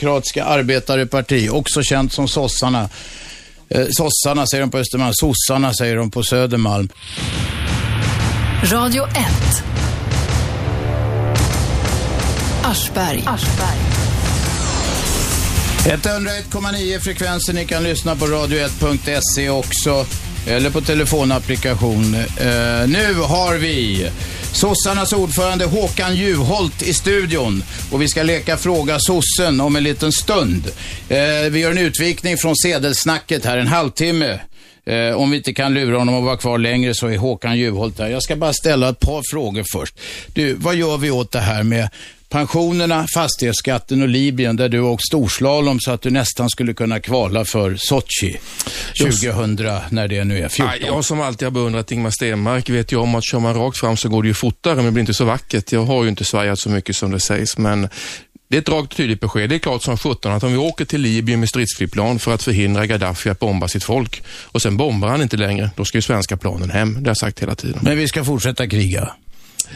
socialdemokratiska arbetareparti, också känt som sossarna. Eh, sossarna säger de på Östermalm, sossarna säger de på Södermalm. Radio 1. Aschberg. Aschberg. 101,9 frekvensen. Ni kan lyssna på radio1.se också. Eller på telefonapplikation. Eh, nu har vi sossarnas ordförande Håkan Juholt i studion. Och vi ska leka Fråga sossen om en liten stund. Eh, vi gör en utvikning från sedelsnacket här, en halvtimme. Eh, om vi inte kan lura honom att vara kvar längre så är Håkan Juholt där. Jag ska bara ställa ett par frågor först. Du, vad gör vi åt det här med pensionerna, fastighetsskatten och Libyen där du åkt storslalom så att du nästan skulle kunna kvala för Sochi 2000, när det nu är, 14. Jag som alltid har beundrat Ingmar Stenmark vet ju om att kör man rakt fram så går det ju fortare men det blir inte så vackert. Jag har ju inte svajat så mycket som det sägs men det är ett rakt tydligt besked. Det är klart som sjutton att om vi åker till Libyen med stridsflygplan för att förhindra Gaddafi att bomba sitt folk och sen bombar han inte längre, då ska ju svenska planen hem. Det har jag sagt hela tiden. Men vi ska fortsätta kriga?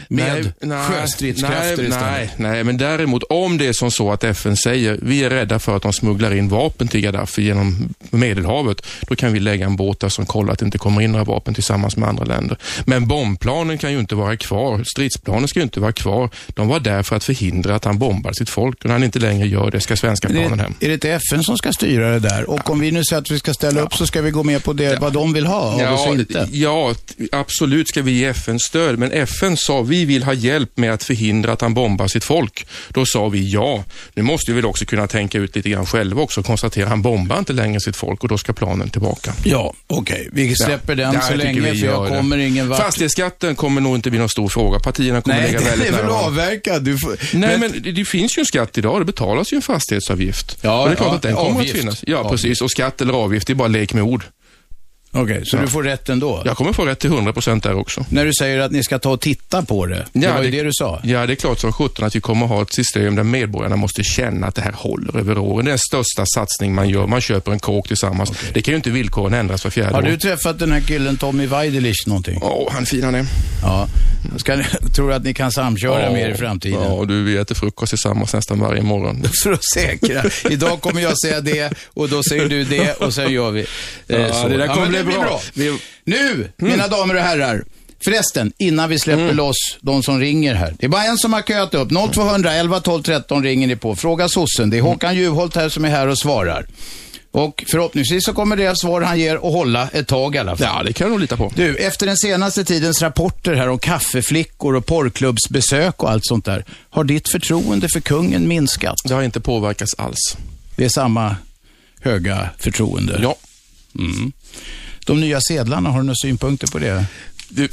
Med nej, sjöstridskrafter nej, istället? Nej, nej, men däremot om det är som så att FN säger vi är rädda för att de smugglar in vapen till Gaddafi genom Medelhavet, då kan vi lägga en båt där som kollar att det inte kommer in några vapen tillsammans med andra länder. Men bombplanen kan ju inte vara kvar. Stridsplanen ska ju inte vara kvar. De var där för att förhindra att han bombar sitt folk och när han inte längre gör det ska svenska planen hem. Är det inte FN som ska styra det där? Och om vi nu säger att vi ska ställa upp så ska vi gå med på det, ja. vad de vill ha inte? Ja, absolut ska vi ge FN stöd, men FN sa vi vill ha hjälp med att förhindra att han bombar sitt folk. Då sa vi ja. Nu måste vi väl också kunna tänka ut lite grann själva också och konstatera att han bombar inte längre sitt folk och då ska planen tillbaka. Ja, okej. Okay. Vi släpper ja. den så länge för jag kommer ingen vart. Fastighetsskatten kommer nog inte bli någon stor fråga. Partierna kommer Nej, lägga väldigt nära. Nej, det är väl avverkad. Får... Nej, men... men det finns ju en skatt idag. Det betalas ju en fastighetsavgift. Ja, och det är klart ja, att den kommer avgift. att finnas. Ja, avgift. precis. Och skatt eller avgift, det är bara lek med ord. Okej, okay, så ja. du får rätt ändå? Jag kommer få rätt till 100% där också. När du säger att ni ska ta och titta på det, det var ju det, det du sa. Ja, det är klart som sjutton att vi kommer ha ett system där medborgarna måste känna att det här håller över åren. Det är den största satsning man gör. Man köper en kåk tillsammans. Okay. Det kan ju inte villkoren ändras för fjärde Har du år. träffat den här killen Tommy Weidelich någonting? Ja, oh, han han är. Ja. Ska ni, tror du att ni kan samköra oh, mer i framtiden? Ja, du, vi äter frukost tillsammans nästan varje morgon. Så du säkra. Idag kommer jag säga det och då säger du det och sen gör vi. Eh, ja, så. det där kommer ja, bli bra. bra. Nu, mm. mina damer och herrar. Förresten, innan vi släpper mm. loss de som ringer här. Det är bara en som har köat upp. 0200 11 12 13 ringer ni på. Fråga sossen. Det är Håkan Juholt här som är här och svarar. Och förhoppningsvis så kommer det svar han ger att hålla ett tag i alla fall. Ja, det kan du lita på. Du, efter den senaste tidens rapporter här om kaffeflickor och porrklubbsbesök och allt sånt där. Har ditt förtroende för kungen minskat? Det har inte påverkats alls. Det är samma höga förtroende? Ja. Mm. De nya sedlarna, har du några synpunkter på det? Du,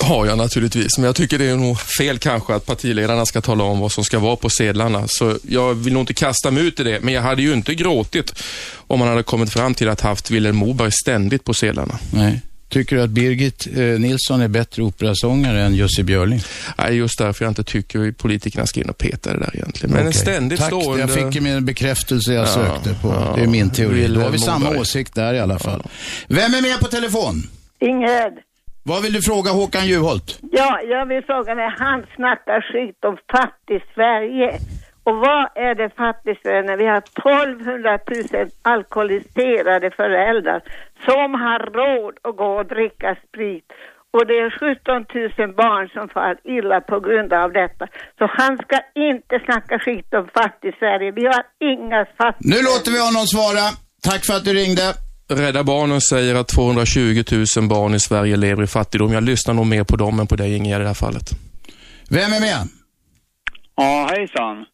har jag naturligtvis, men jag tycker det är nog fel kanske att partiledarna ska tala om vad som ska vara på sedlarna. Så jag vill nog inte kasta mig ut i det, men jag hade ju inte gråtit om man hade kommit fram till att haft Vilhelm Moberg ständigt på sedlarna. Nej. Tycker du att Birgit eh, Nilsson är bättre operasångare än Jussi Björling? Nej, just därför jag inte tycker att politikerna ska in och peta det där egentligen. Men okay. en ständigt Tack, stående... jag fick min bekräftelse jag ja, sökte på. Ja, det är min teori. Då har vi samma åsikt där i alla fall. Ja. Vem är med på telefon? Ingrid. Vad vill du fråga Håkan Juholt? Ja, jag vill fråga när han snackar skit om fattig Sverige. Och vad är det fattig Sverige när vi har 1200 000 alkoholiserade föräldrar som har råd att gå och dricka sprit. Och det är 17 000 barn som far illa på grund av detta. Så han ska inte snacka skit om fattig Sverige. Vi har inga fattiga... Nu låter vi honom svara. Tack för att du ringde. Rädda Barnen säger att 220 000 barn i Sverige lever i fattigdom. Jag lyssnar nog mer på dem än på dig, Ingegerd, i det här fallet. Vem är med? Ja, hejsan.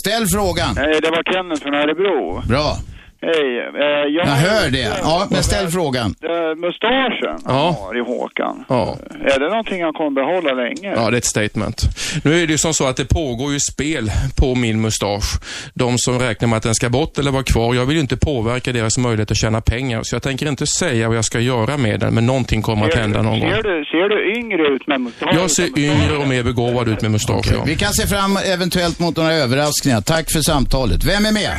Ställ frågan. Det var Kenneth från Örebro. Bra. Hej. Eh, jag, jag hör det. Ja, men ställ frågan. Mustaschen ja. har i Håkan. Ja. Är det någonting han kommer behålla länge? Ja, det är ett statement. Nu är det ju som så att det pågår ju spel på min mustasch. De som räknar med att den ska bort eller vara kvar. Jag vill ju inte påverka deras möjlighet att tjäna pengar. Så jag tänker inte säga vad jag ska göra med den, men någonting kommer att hända någon ser gång. Du, ser du yngre ut med mustasch? Jag ser yngre och mer begåvad ut med mustasch, okay. ja. Vi kan se fram eventuellt mot några överraskningar. Tack för samtalet. Vem är med?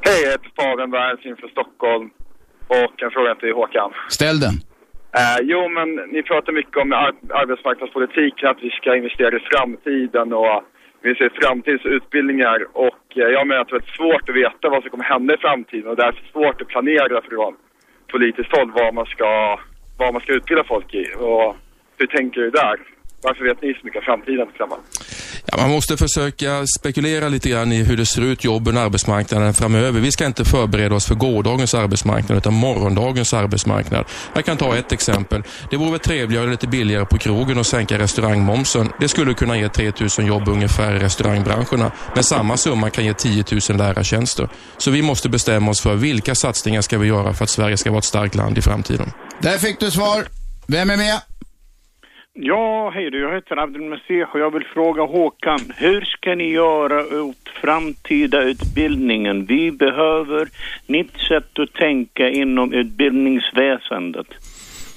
Hej, jag heter Fabian Berns inför Stockholm och en fråga till Håkan. Ställ den. Eh, jo, men ni pratar mycket om ar arbetsmarknadspolitiken, att vi ska investera i framtiden och vi ser framtidens utbildningar och eh, jag menar att det är svårt att veta vad som kommer hända i framtiden och därför svårt att planera från politiskt håll vad man ska, vad man ska utbilda folk i och hur tänker du där? Varför vet ni så mycket om framtiden tillsammans? Ja, man måste försöka spekulera lite grann i hur det ser ut, jobben och arbetsmarknaden framöver. Vi ska inte förbereda oss för gårdagens arbetsmarknad utan morgondagens arbetsmarknad. Jag kan ta ett exempel. Det vore trevligare och lite billigare på krogen och sänka restaurangmomsen. Det skulle kunna ge 3 000 jobb ungefär i restaurangbranscherna. Men samma summa kan ge 10 000 lärartjänster. Så vi måste bestämma oss för vilka satsningar ska vi göra för att Sverige ska vara ett starkt land i framtiden. Där fick du svar. Vem är med? Ja, hej du. Jag heter Abdelmasih och jag vill fråga Håkan. Hur ska ni göra åt framtida utbildningen? Vi behöver nytt sätt att tänka inom utbildningsväsendet.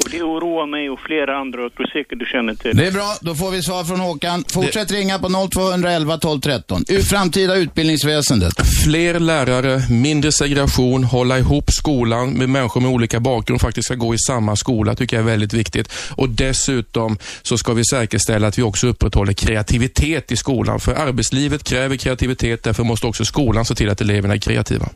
Och det oroar mig och flera andra, jag tror säkert du känner till. Det är bra, då får vi svar från Håkan. Fortsätt det... ringa på 0211 12 13. Ur framtida utbildningsväsendet. Fler lärare, mindre segregation, hålla ihop skolan med människor med olika bakgrund faktiskt ska gå i samma skola, tycker jag är väldigt viktigt. Och dessutom så ska vi säkerställa att vi också upprätthåller kreativitet i skolan. För arbetslivet kräver kreativitet, därför måste också skolan se till att eleverna är kreativa.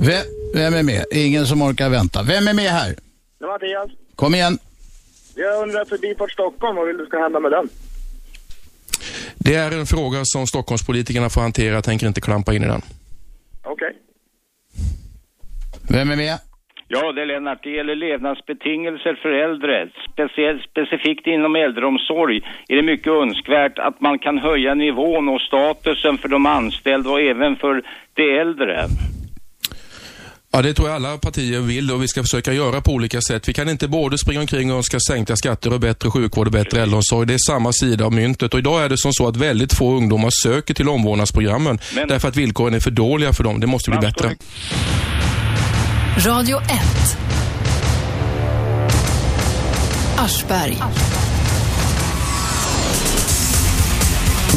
Vem, vem är med? Ingen som orkar vänta. Vem är med här? Det var Mattias. Kom igen. Jag undrar Förbifart Stockholm, vad vill du ska hända med den? Det är en fråga som Stockholmspolitikerna får hantera. Jag tänker inte klampa in i den. Okej. Okay. Vem är med? Ja, det är Lennart. Det gäller levnadsbetingelser för äldre. Speciellt, specifikt inom äldreomsorg är det mycket önskvärt att man kan höja nivån och statusen för de anställda och även för de äldre. Ja, det tror jag alla partier vill och vi ska försöka göra på olika sätt. Vi kan inte både springa omkring och önska sänkta skatter och bättre sjukvård och bättre äldreomsorg. Det är samma sida av myntet och idag är det som så att väldigt få ungdomar söker till omvårdnadsprogrammen Men... därför att villkoren är för dåliga för dem. Det måste bli bättre. Radio 1 Aschberg.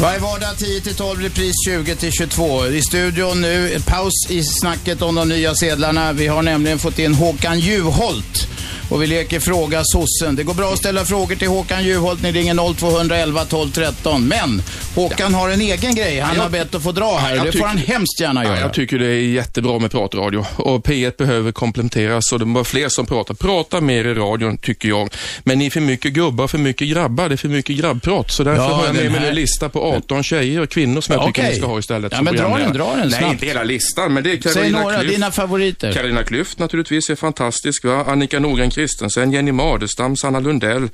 Varje vardag 10-12, repris 20-22. I studion nu, paus i snacket om de nya sedlarna. Vi har nämligen fått in Håkan Juholt och vi leker Fråga sossen. Det går bra att ställa frågor till Håkan Juholt. Ni ringer 0211 12 13. Men Håkan ja. har en egen grej. Han ja, har bett att få dra här. Ja, det får han hemskt gärna göra. jag tycker det är jättebra med pratradio. Och P1 behöver kompletteras och det var fler som pratar. Prata mer i radion, tycker jag. Men ni är för mycket gubbar, för mycket grabbar. Det är för mycket grabbprat. Så därför har jag med mig en lista på 18 tjejer och kvinnor som jag okay. tycker ni ska ha istället. Ja, men dra den, dra den snabbt. Nej, inte hela listan, men det är Carolina Säg några, Klyft. dina favoriter. Carolina Klüft naturligtvis är fantastisk. Va? Annika Norgren Kristensen, Jenny Madestam, Sanna Lundell.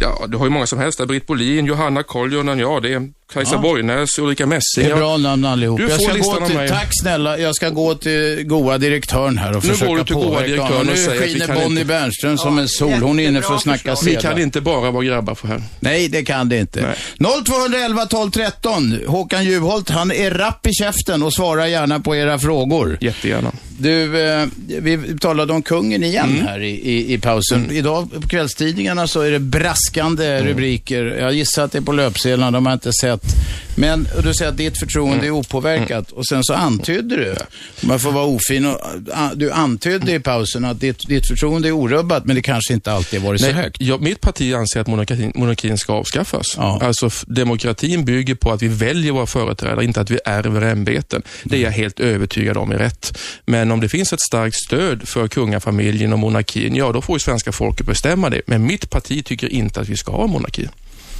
Ja, du har ju många som helst där. Britt Bolin, Johanna Koljonen, ja det är Kajsa ja. Borgnäs, Ulrika Messing. Det är bra namn allihop. Du får jag ska gå till, mig. Tack snälla. Jag ska gå till goa direktören här och nu försöka går du till goa direktören Nu skiner Bonnie inte... Bernström som en sol. Hon är inne för att snacka sedlar. Vi kan inte bara vara grabbar för här. Nej, det kan det inte. Nej. 0211 12 13. Håkan Juholt, han är rapp i käften och svarar gärna på era frågor. Jättegärna. Du, eh, vi talade om kungen igen mm. här i, i, i pausen. Mm. Idag på kvällstidningarna så är det braskande mm. rubriker. Jag gissar att det är på löpsedlarna, de har inte sett. Men du säger att ditt förtroende är opåverkat och sen så antydde du, jag får vara ofin, och, du antydde i pausen att ditt, ditt förtroende är orubbat, men det kanske inte alltid varit Nej, så högt. Ja, mitt parti anser att monarkin, monarkin ska avskaffas. Ja. Alltså, demokratin bygger på att vi väljer våra företrädare, inte att vi ärver ämbeten. Det är jag helt övertygad om är rätt. Men men om det finns ett starkt stöd för kungafamiljen och monarkin, ja då får ju svenska folket bestämma det. Men mitt parti tycker inte att vi ska ha monarki.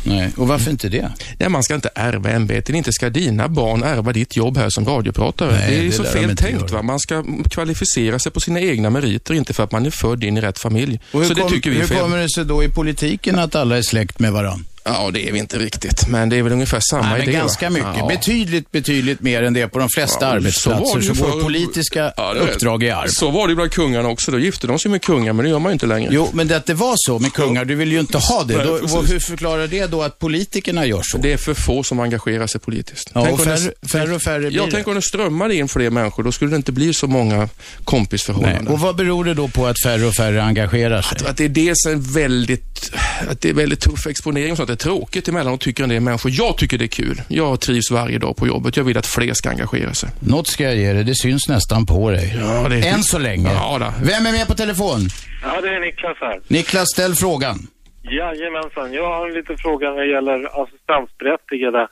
Nej, och varför inte det? Nej, man ska inte ärva ämbeten. Inte ska dina barn ärva ditt jobb här som radiopratare. Nej, det är det så fel tänkt. Va? Man ska kvalificera sig på sina egna meriter, inte för att man är född in i rätt familj. Och hur så kom, det tycker vi Hur fel. kommer det sig då i politiken att alla är släkt med varandra? Ja, det är vi inte riktigt, men det är väl ungefär samma Nej, idé. ganska mycket. Ja. Betydligt, betydligt mer än det på de flesta ja, arbetsplatser. Så, så går politiska ja, uppdrag i arv. Så var det bland kungarna också. Då gifte de sig med kungar, men det gör man ju inte längre. Jo, men det att det var så med kungar, du vill ju inte ha det. Då, hur förklarar det då att politikerna gör så? Det är för få som engagerar sig politiskt. Ja, och färre, det, färre och färre blir Ja, tänk om det strömmade in fler människor. Då skulle det inte bli så många kompisförhållanden. Nej. Och vad beror det då på att färre och färre engagerar sig? Att, att det är dels en väldigt, att det är väldigt tuff exponering och sånt. Det är tråkigt emellanåt tycker en del människor. Jag tycker det är kul. Jag trivs varje dag på jobbet. Jag vill att fler ska engagera sig. Något ska jag ge dig. Det syns nästan på dig. Ja, det är... Än så länge. Ja, då. Vem är med på telefon? Ja, det är Niklas här. Niklas, ställ frågan. Jajamensan. Jag har en liten fråga när det gäller assistansberättigade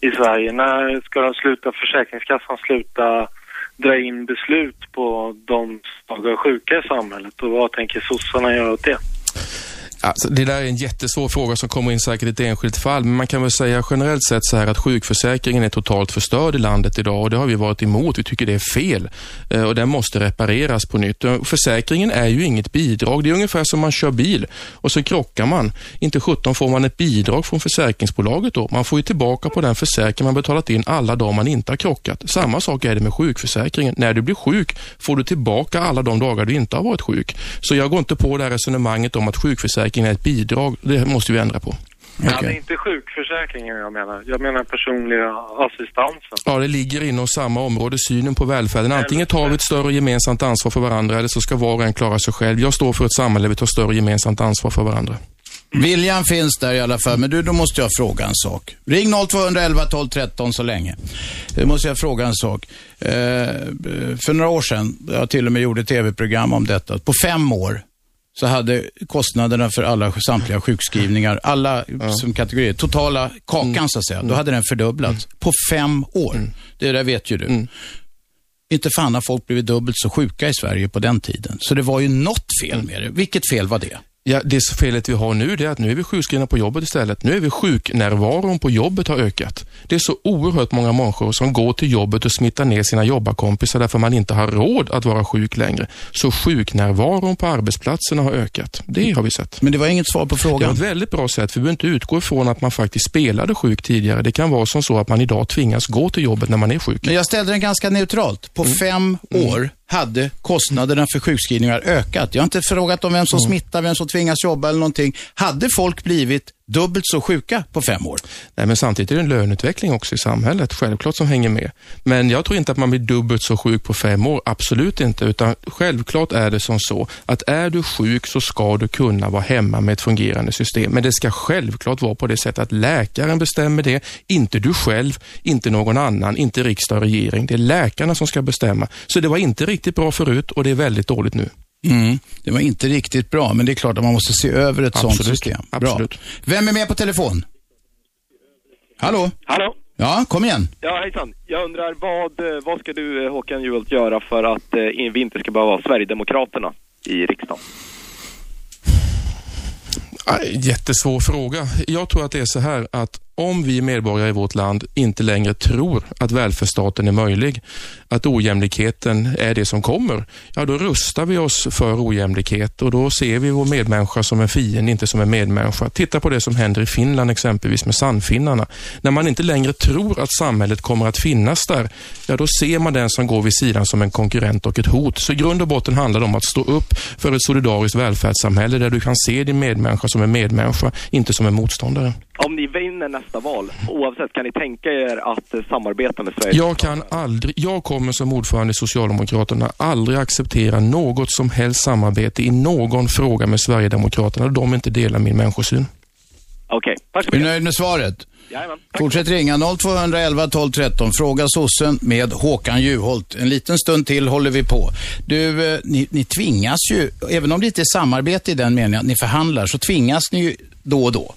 i Sverige. När ska de sluta, Försäkringskassan sluta dra in beslut på de svaga och sjuka i samhället och vad tänker sossarna göra åt det? Alltså, det där är en jättesvår fråga som kommer in säkert i ett enskilt fall, men man kan väl säga generellt sett så här att sjukförsäkringen är totalt förstörd i landet idag och det har vi varit emot. Vi tycker det är fel eh, och den måste repareras på nytt. Försäkringen är ju inget bidrag. Det är ungefär som man kör bil och så krockar man. Inte 17 får man ett bidrag från försäkringsbolaget då. Man får ju tillbaka på den försäkring man betalat in alla dagar man inte har krockat. Samma sak är det med sjukförsäkringen. När du blir sjuk får du tillbaka alla de dagar du inte har varit sjuk. Så jag går inte på det här resonemanget om att sjukförsäkringen är ett bidrag. Det måste vi ändra på. Okay. Ja, det är inte sjukförsäkringen jag menar. Jag menar personliga assistansen. Ja, det ligger inom samma område, synen på välfärden. Antingen tar vi ett större gemensamt ansvar för varandra eller så ska var och en klara sig själv. Jag står för ett samhälle där vi tar större gemensamt ansvar för varandra. Viljan finns där i alla fall, men du, då måste jag fråga en sak. Ring 0211 12 13 så länge. Då måste jag fråga en sak. Eh, för några år sedan, jag till och med gjorde tv-program om detta. På fem år så hade kostnaderna för alla samtliga sjukskrivningar, alla ja. som kategorier, totala kakan mm. så att säga, då hade den fördubblats mm. på fem år. Mm. Det där vet ju du. Mm. Inte fan har folk blivit dubbelt så sjuka i Sverige på den tiden. Så det var ju något fel mm. med det. Vilket fel var det? Ja, det felet vi har nu är att nu är vi sjukskrivna på jobbet istället. Nu är vi sjuknärvaron på jobbet har ökat. Det är så oerhört många människor som går till jobbet och smittar ner sina jobbarkompisar därför man inte har råd att vara sjuk längre. Så sjuknärvaron på arbetsplatserna har ökat. Det har vi sett. Men det var inget svar på frågan. Det var ett väldigt bra sätt, för vi behöver inte utgå ifrån att man faktiskt spelade sjuk tidigare. Det kan vara som så att man idag tvingas gå till jobbet när man är sjuk. Men jag ställde den ganska neutralt. På mm. fem år mm hade kostnaderna för sjukskrivningar ökat. Jag har inte frågat om vem som mm. smittar, vem som tvingas jobba eller någonting. Hade folk blivit dubbelt så sjuka på fem år. Nej, men samtidigt är det en löneutveckling också i samhället, självklart, som hänger med. Men jag tror inte att man blir dubbelt så sjuk på fem år, absolut inte, utan självklart är det som så att är du sjuk så ska du kunna vara hemma med ett fungerande system. Men det ska självklart vara på det sättet att läkaren bestämmer det, inte du själv, inte någon annan, inte riksdag och regering. Det är läkarna som ska bestämma. Så det var inte riktigt bra förut och det är väldigt dåligt nu. Mm. Det var inte riktigt bra, men det är klart att man måste se över ett Absolut. sånt system. Bra. Absolut. Vem är med på telefon? Hallå? Hallå? Ja, kom igen. Ja, hejsan. Jag undrar, vad, eh, vad ska du, eh, Håkan Juholt, göra för att eh, vi inte ska behöva ha Sverigedemokraterna i riksdagen? Jättesvår fråga. Jag tror att det är så här att om vi medborgare i vårt land inte längre tror att välfärdsstaten är möjlig, att ojämlikheten är det som kommer, ja då rustar vi oss för ojämlikhet och då ser vi vår medmänniska som en fiende, inte som en medmänniska. Titta på det som händer i Finland exempelvis med Sannfinnarna. När man inte längre tror att samhället kommer att finnas där, ja då ser man den som går vid sidan som en konkurrent och ett hot. Så i grund och botten handlar det om att stå upp för ett solidariskt välfärdssamhälle där du kan se din medmänniska som en medmänniska, inte som en motståndare. Om ni vinner nästa val, oavsett, kan ni tänka er att eh, samarbeta med Sverige? Jag kan aldrig, jag kommer som ordförande i Socialdemokraterna aldrig acceptera något som helst samarbete i någon fråga med Sverigedemokraterna de inte delar min människosyn. Okej, okay. tack så mycket. Är du nöjd med svaret? Jajamän. Fortsätt ringa 0211 12 13. Fråga sossen med Håkan Juholt. En liten stund till håller vi på. Du, eh, ni, ni tvingas ju, även om det inte är samarbete i den meningen att ni förhandlar, så tvingas ni ju då och då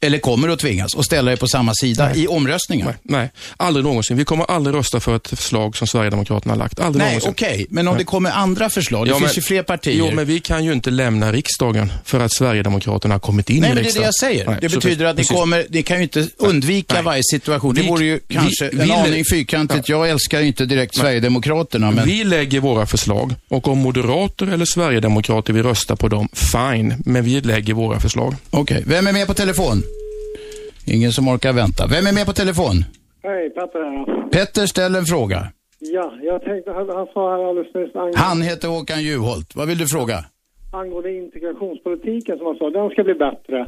eller kommer att tvingas, att ställa er på samma sida nej. i omröstningen? Nej, nej, aldrig någonsin. Vi kommer aldrig rösta för ett förslag som Sverigedemokraterna har lagt. Aldrig nej, okej. Okay. Men om nej. det kommer andra förslag, det ja, finns men, ju fler partier. Jo, men vi kan ju inte lämna riksdagen för att Sverigedemokraterna har kommit in nej, i riksdagen. Nej, det är det jag säger. Nej, det betyder att ni kommer, ni kan ju inte undvika varje situation. Det vore ju kanske vi, en vi, aning fyrkantigt. Ja. Jag älskar inte direkt Sverigedemokraterna, men... Vi lägger våra förslag och om moderater eller sverigedemokrater vill rösta på dem, fine. Men vi lägger våra förslag. Okej. Okay. Vem är med på telefon? Ingen som orkar vänta. Vem är med på telefon? Hej, Petter här. Petter ställer en fråga. Ja, jag tänkte, han, han sa här alldeles nyss... Angående, han heter Håkan Juholt. Vad vill du fråga? Angående integrationspolitiken som han sa, den ska bli bättre.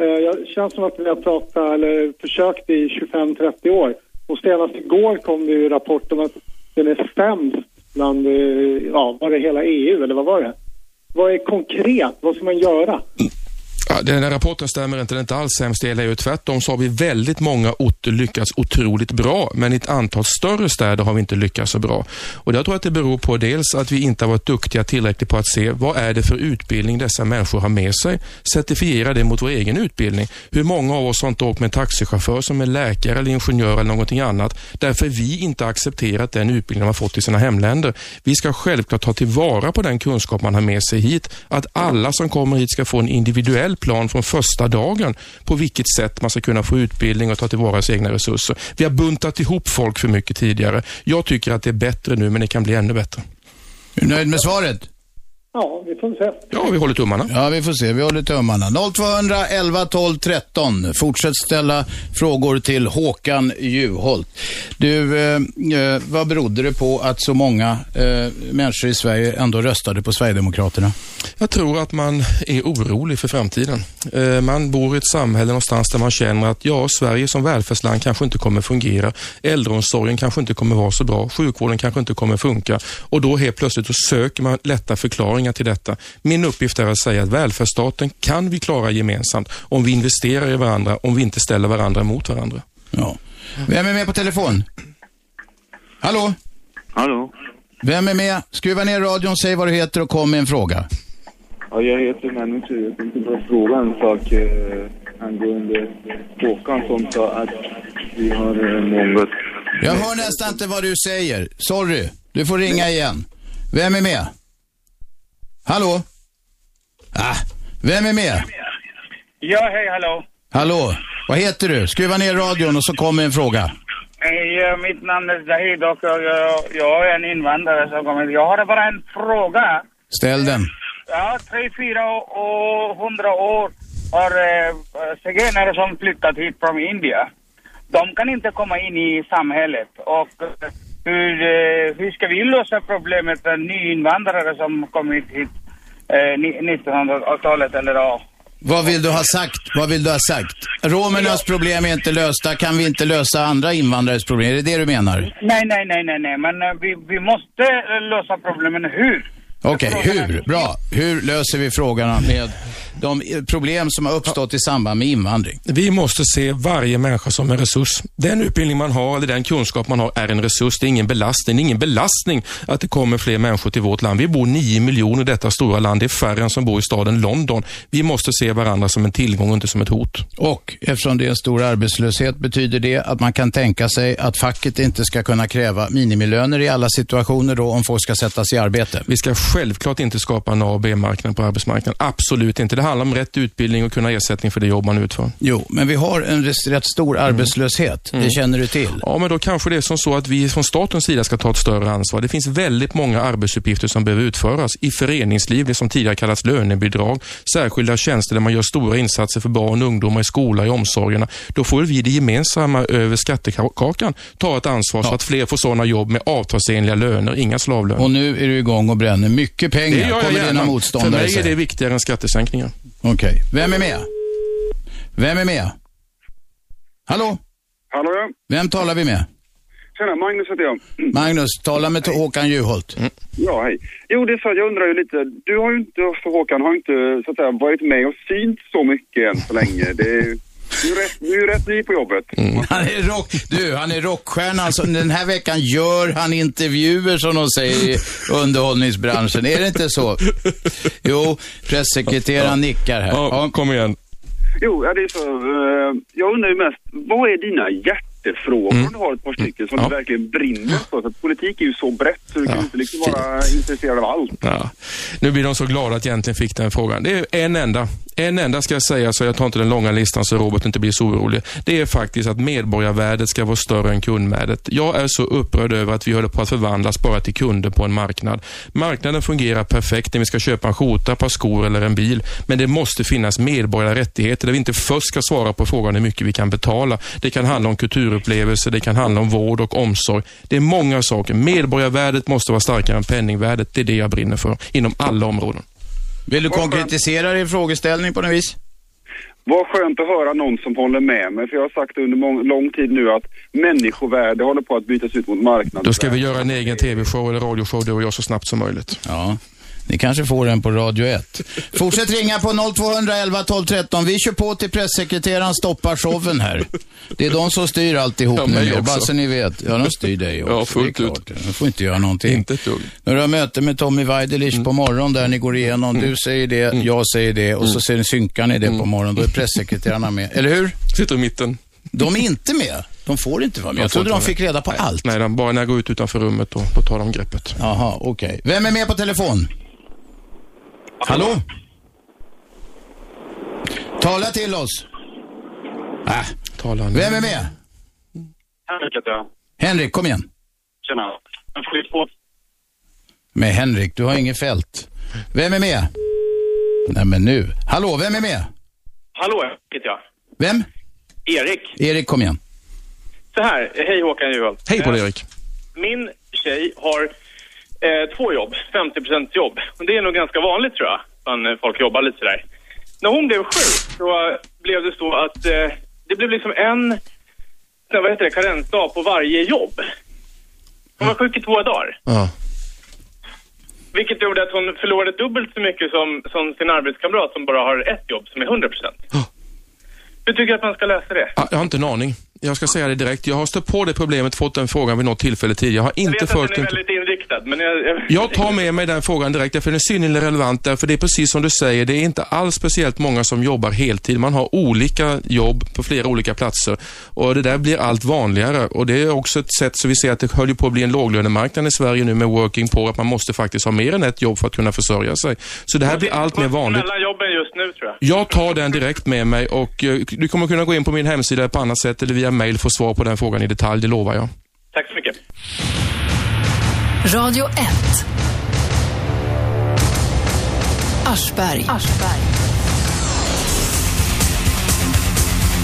Eh, det känns som att vi har pratat, eller försökt i 25-30 år. Och senast igår kom det ju rapport om att den är sämst bland, eh, ja, var det hela EU eller vad var det? Vad är konkret? Vad ska man göra? Ja, den här rapporten stämmer inte. Den är inte alls sämst i LA. Tvärtom så har vi väldigt många orter lyckats otroligt bra, men i ett antal större städer har vi inte lyckats så bra. Och Jag tror att det beror på dels att vi inte har varit duktiga tillräckligt på att se vad är det för utbildning dessa människor har med sig. Certifiera det mot vår egen utbildning. Hur många av oss har inte åkt med en taxichaufför som är läkare eller ingenjör eller någonting annat därför vi inte accepterat den utbildning de har fått i sina hemländer. Vi ska självklart ta tillvara på den kunskap man har med sig hit. Att alla som kommer hit ska få en individuell plan från första dagen på vilket sätt man ska kunna få utbildning och ta tillvara sina egna resurser. Vi har buntat ihop folk för mycket tidigare. Jag tycker att det är bättre nu, men det kan bli ännu bättre. Är du nöjd med svaret? Ja, vi får se. Ja, vi håller tummarna. Ja, vi får se. Vi håller tummarna. 0200 11 12 13. Fortsätt ställa frågor till Håkan Juholt. Du, eh, eh, vad berodde det på att så många eh, människor i Sverige ändå röstade på Sverigedemokraterna? Jag tror att man är orolig för framtiden. Eh, man bor i ett samhälle någonstans där man känner att ja, Sverige som välfärdsland kanske inte kommer fungera. Äldreomsorgen kanske inte kommer vara så bra. Sjukvården kanske inte kommer funka. Och då helt plötsligt så söker man lätta förklaringar till detta. Min uppgift är att säga att välfärdsstaten kan vi klara gemensamt om vi investerar i varandra, om vi inte ställer varandra mot varandra. Ja. Vem är med på telefon? Hallå? Hallå? Vem är med? Skruva ner radion, säg vad du heter och kom med en fråga. Ja, jag heter Manu Jag tänkte bara fråga en sak eh, angående Håkan som sa att vi har eh, många... Jag hör nästan inte vad du säger. Sorry. Du får ringa igen. Vem är med? Hallå? Ah, vem är med? Ja, hej, hallå. Hallå? Vad heter du? Skruva ner radion och så kommer en fråga. Hej, mitt namn är Zahid och jag, jag är en invandrare som kommer. Jag har bara en fråga. Ställ den. Ja, tre, fyra och hundra år har eh, zigenare som flyttat hit från Indien. De kan inte komma in i samhället och eh, hur, eh, hur ska vi lösa problemet med nyinvandrare som kommit hit eh, 1900-talet eller ja. Vad vill du ha sagt? Vad vill du ha sagt? Romernas problem är inte lösta. Kan vi inte lösa andra invandrares problem? Är det det du menar? Nej, nej, nej, nej, nej. Men uh, vi, vi måste lösa problemen. Hur? Okej, okay, hur? Bra. Hur löser vi frågorna med de problem som har uppstått i samband med invandring? Vi måste se varje människa som en resurs. Den utbildning man har eller den kunskap man har är en resurs. Det är ingen belastning. Det är ingen belastning att det kommer fler människor till vårt land. Vi bor nio miljoner i detta stora land. Det är färre än som bor i staden London. Vi måste se varandra som en tillgång och inte som ett hot. Och eftersom det är en stor arbetslöshet betyder det att man kan tänka sig att facket inte ska kunna kräva minimilöner i alla situationer då om folk ska sättas i arbete? Vi ska självklart inte skapa en A och B-marknad på arbetsmarknaden. Absolut inte. Det handlar om rätt utbildning och kunna ersättning för det jobb man utför. Jo, men vi har en rätt stor mm. arbetslöshet. Mm. Det känner du till. Ja, men då kanske det är som så att vi från statens sida ska ta ett större ansvar. Det finns väldigt många arbetsuppgifter som behöver utföras i föreningsliv, det som tidigare kallats lönebidrag, särskilda tjänster där man gör stora insatser för barn och ungdomar i skola, i omsorgerna. Då får vi det gemensamma över skattekakan ta ett ansvar ja. så att fler får sådana jobb med avtalsenliga löner, inga slavlöner. Och nu är du igång och bränner mycket pengar. Det gör jag Kommer dina motståndare För mig är det viktigare än skattesänkningar. Okej. Okay. Vem är med? Vem är med? Hallå? Hallå ja. Vem talar vi med? Tjena, Magnus heter jag. Magnus, tala med Håkan Juholt. Mm. Ja, hej. Jo, det är så att jag undrar ju lite. Du har ju inte, för Håkan har ju inte så att säga varit med och synt så mycket än så länge. Det är du är, rätt, du är rätt ny på jobbet. Mm. Han är rock, du, han är rockstjärnan. Så den här veckan gör han intervjuer som de säger i underhållningsbranschen. Är det inte så? Jo, pressekreteraren ja. nickar här. Ja, kom igen. Jo, det är så. Uh, jag undrar ju mest, vad är dina hjärtan hjärtefrågor. Mm. Du har ett par stycken som ja. du verkligen brinner för. Så politik är ju så brett så du ja. kan inte liksom vara intresserad av allt. Ja. Nu blir de så glada att jag egentligen fick den frågan. Det är en enda. En enda ska jag säga, så jag tar inte den långa listan så Robert inte blir så orolig. Det är faktiskt att medborgarvärdet ska vara större än kundvärdet. Jag är så upprörd över att vi håller på att förvandlas bara till kunder på en marknad. Marknaden fungerar perfekt när vi ska köpa en skjorta, ett par skor eller en bil. Men det måste finnas medborgerliga rättigheter där vi inte först ska svara på frågan hur mycket vi kan betala. Det kan handla om kultur kulturupplevelser, det kan handla om vård och omsorg. Det är många saker. Medborgarvärdet måste vara starkare än penningvärdet. Det är det jag brinner för inom alla områden. Vill du konkretisera din frågeställning på något vis? Vad skönt att höra någon som håller med mig, för jag har sagt under lång tid nu att människovärde håller på att bytas ut mot marknaden. Då ska vi göra en egen tv-show eller radioshow, du och jag, så snabbt som möjligt. Ja. Ni kanske får den på Radio 1. Fortsätt ringa på 0211 12 13. Vi kör på till pressekreteraren stoppar showen här. Det är de som styr alltihop ja, nu, bara så ni vet. Ja, de styr dig också. Ja, fullt ut. De får inte göra någonting. Inte ett dugg. När du har möte med Tommy Weidelich mm. på morgonen där ni går igenom, du säger det, mm. jag säger det och så mm. ser ni, synkar ni det på mm. morgonen. Då är pressekreterarna med. Eller hur? Sitter i mitten. De är inte med. De får inte vara med. Jag trodde de fick reda på nej, allt. Nej, de, bara när jag går ut utanför rummet då, då tar de greppet. Jaha, okej. Okay. Vem är med på telefon? Hallå? Tala till oss. Äh. Tala Vem är med? Henrik heter jag. Henrik, kom igen. Tjena. Får på. Med Henrik, du har inget fält. Vem är med? Nej men nu. Hallå, vem är med? Hallå, heter jag. Vem? Erik. Erik, kom igen. Så här, hej Håkan Juholt. Hej på dig Erik. Min tjej har eh, två jobb, 50% jobb. Och det är nog ganska vanligt tror jag, bland folk jobbar lite sådär. När hon blev sjuk så blev det så att eh, det blev liksom en, vad heter det, karensdag på varje jobb. Hon var sjuk i två dagar. Ja. Vilket gjorde att hon förlorade dubbelt så mycket som, som sin arbetskamrat som bara har ett jobb som är 100%. Hur tycker du att man ska lösa det? Jag har inte en aning. Jag ska säga det direkt. Jag har stött på det problemet, fått den frågan vid något tillfälle tidigare. Jag har inte jag vet följt att den är väldigt inriktad, men jag... Jag, Jag tar med mig den frågan direkt, därför den är synnerligen relevant. Därför det är precis som du säger, det är inte alls speciellt många som jobbar heltid. Man har olika jobb på flera olika platser och det där blir allt vanligare. Och Det är också ett sätt så vi ser att det höll på att bli en låglönemarknad i Sverige nu med working poor, att man måste faktiskt ha mer än ett jobb för att kunna försörja sig. Så det här blir allt mer vanligt. Jobben just nu, tror jag. Jag tar den direkt med mig och eh, du kommer kunna gå in på min hemsida på annat sätt eller via mail få svar på den frågan i detalj, det lovar jag. Tack så mycket. Radio 1. Aschberg.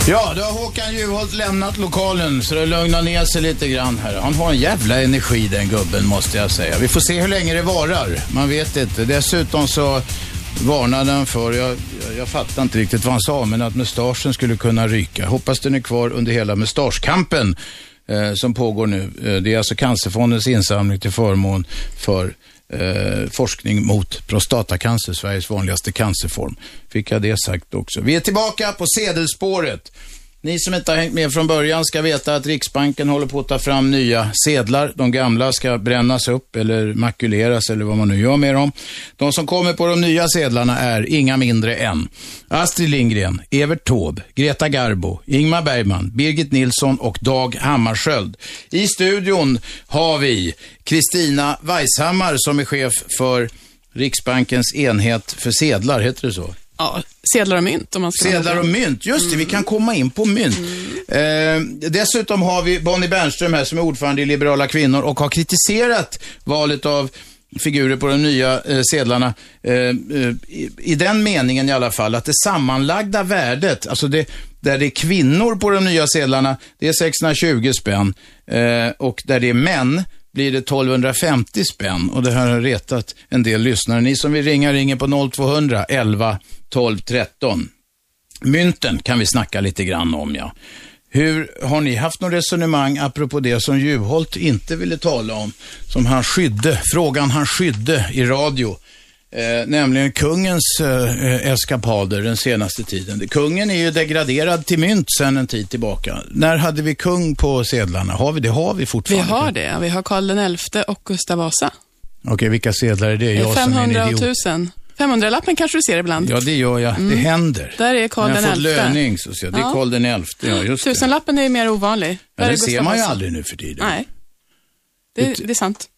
Ja, då har Håkan Juholt lämnat lokalen så det lugnar ner sig lite grann här. Han har en jävla energi den gubben måste jag säga. Vi får se hur länge det varar. Man vet inte. Dessutom så varnade han för, jag, jag, jag fattar inte riktigt vad han sa, men att mustaschen skulle kunna ryka. Hoppas den är kvar under hela mustaschkampen eh, som pågår nu. Eh, det är alltså Cancerfondens insamling till förmån för eh, forskning mot prostatacancer, Sveriges vanligaste cancerform. Fick jag det sagt också. Vi är tillbaka på sedelspåret. Ni som inte har hängt med från början ska veta att Riksbanken håller på att ta fram nya sedlar. De gamla ska brännas upp eller makuleras eller vad man nu gör med dem. De som kommer på de nya sedlarna är inga mindre än Astrid Lindgren, Evert Taube, Greta Garbo, Ingmar Bergman, Birgit Nilsson och Dag Hammarskjöld. I studion har vi Kristina Weishammar som är chef för Riksbankens enhet för sedlar, heter det så? Ja, sedlar och mynt om man ska Sedlar och mynt, just det, vi kan komma in på mynt. Eh, dessutom har vi Bonnie Bernström här som är ordförande i Liberala kvinnor och har kritiserat valet av figurer på de nya eh, sedlarna. Eh, eh, i, I den meningen i alla fall, att det sammanlagda värdet, alltså det, där det är kvinnor på de nya sedlarna, det är 620 spänn. Eh, och där det är män, blir det 1250 spänn och det här har retat en del lyssnare. Ni som vill ringa ringer på 0200 11 12 13. Mynten kan vi snacka lite grann om ja. Hur Har ni haft något resonemang apropå det som Juholt inte ville tala om, som han skydde, frågan han skydde i radio? Eh, nämligen kungens eh, eskapader den senaste tiden. Kungen är ju degraderad till mynt sedan en tid tillbaka. När hade vi kung på sedlarna? Har vi det? Har vi Vi fortfarande? har det. Vi har Karl den XI och Gustav Vasa. Okej, vilka sedlar är det? Jag som är 500 en och idiot. 1000. 500-lappen kanske du ser ibland. Ja, det gör jag. Det händer. Där är Karl jag den fått XI. löning så ser jag. Det är. Karl den elfte, ja just det. Tusenlappen är mer ovanlig. Ja, det ser man ju aldrig nu för tiden. Nej. Det, det är sant.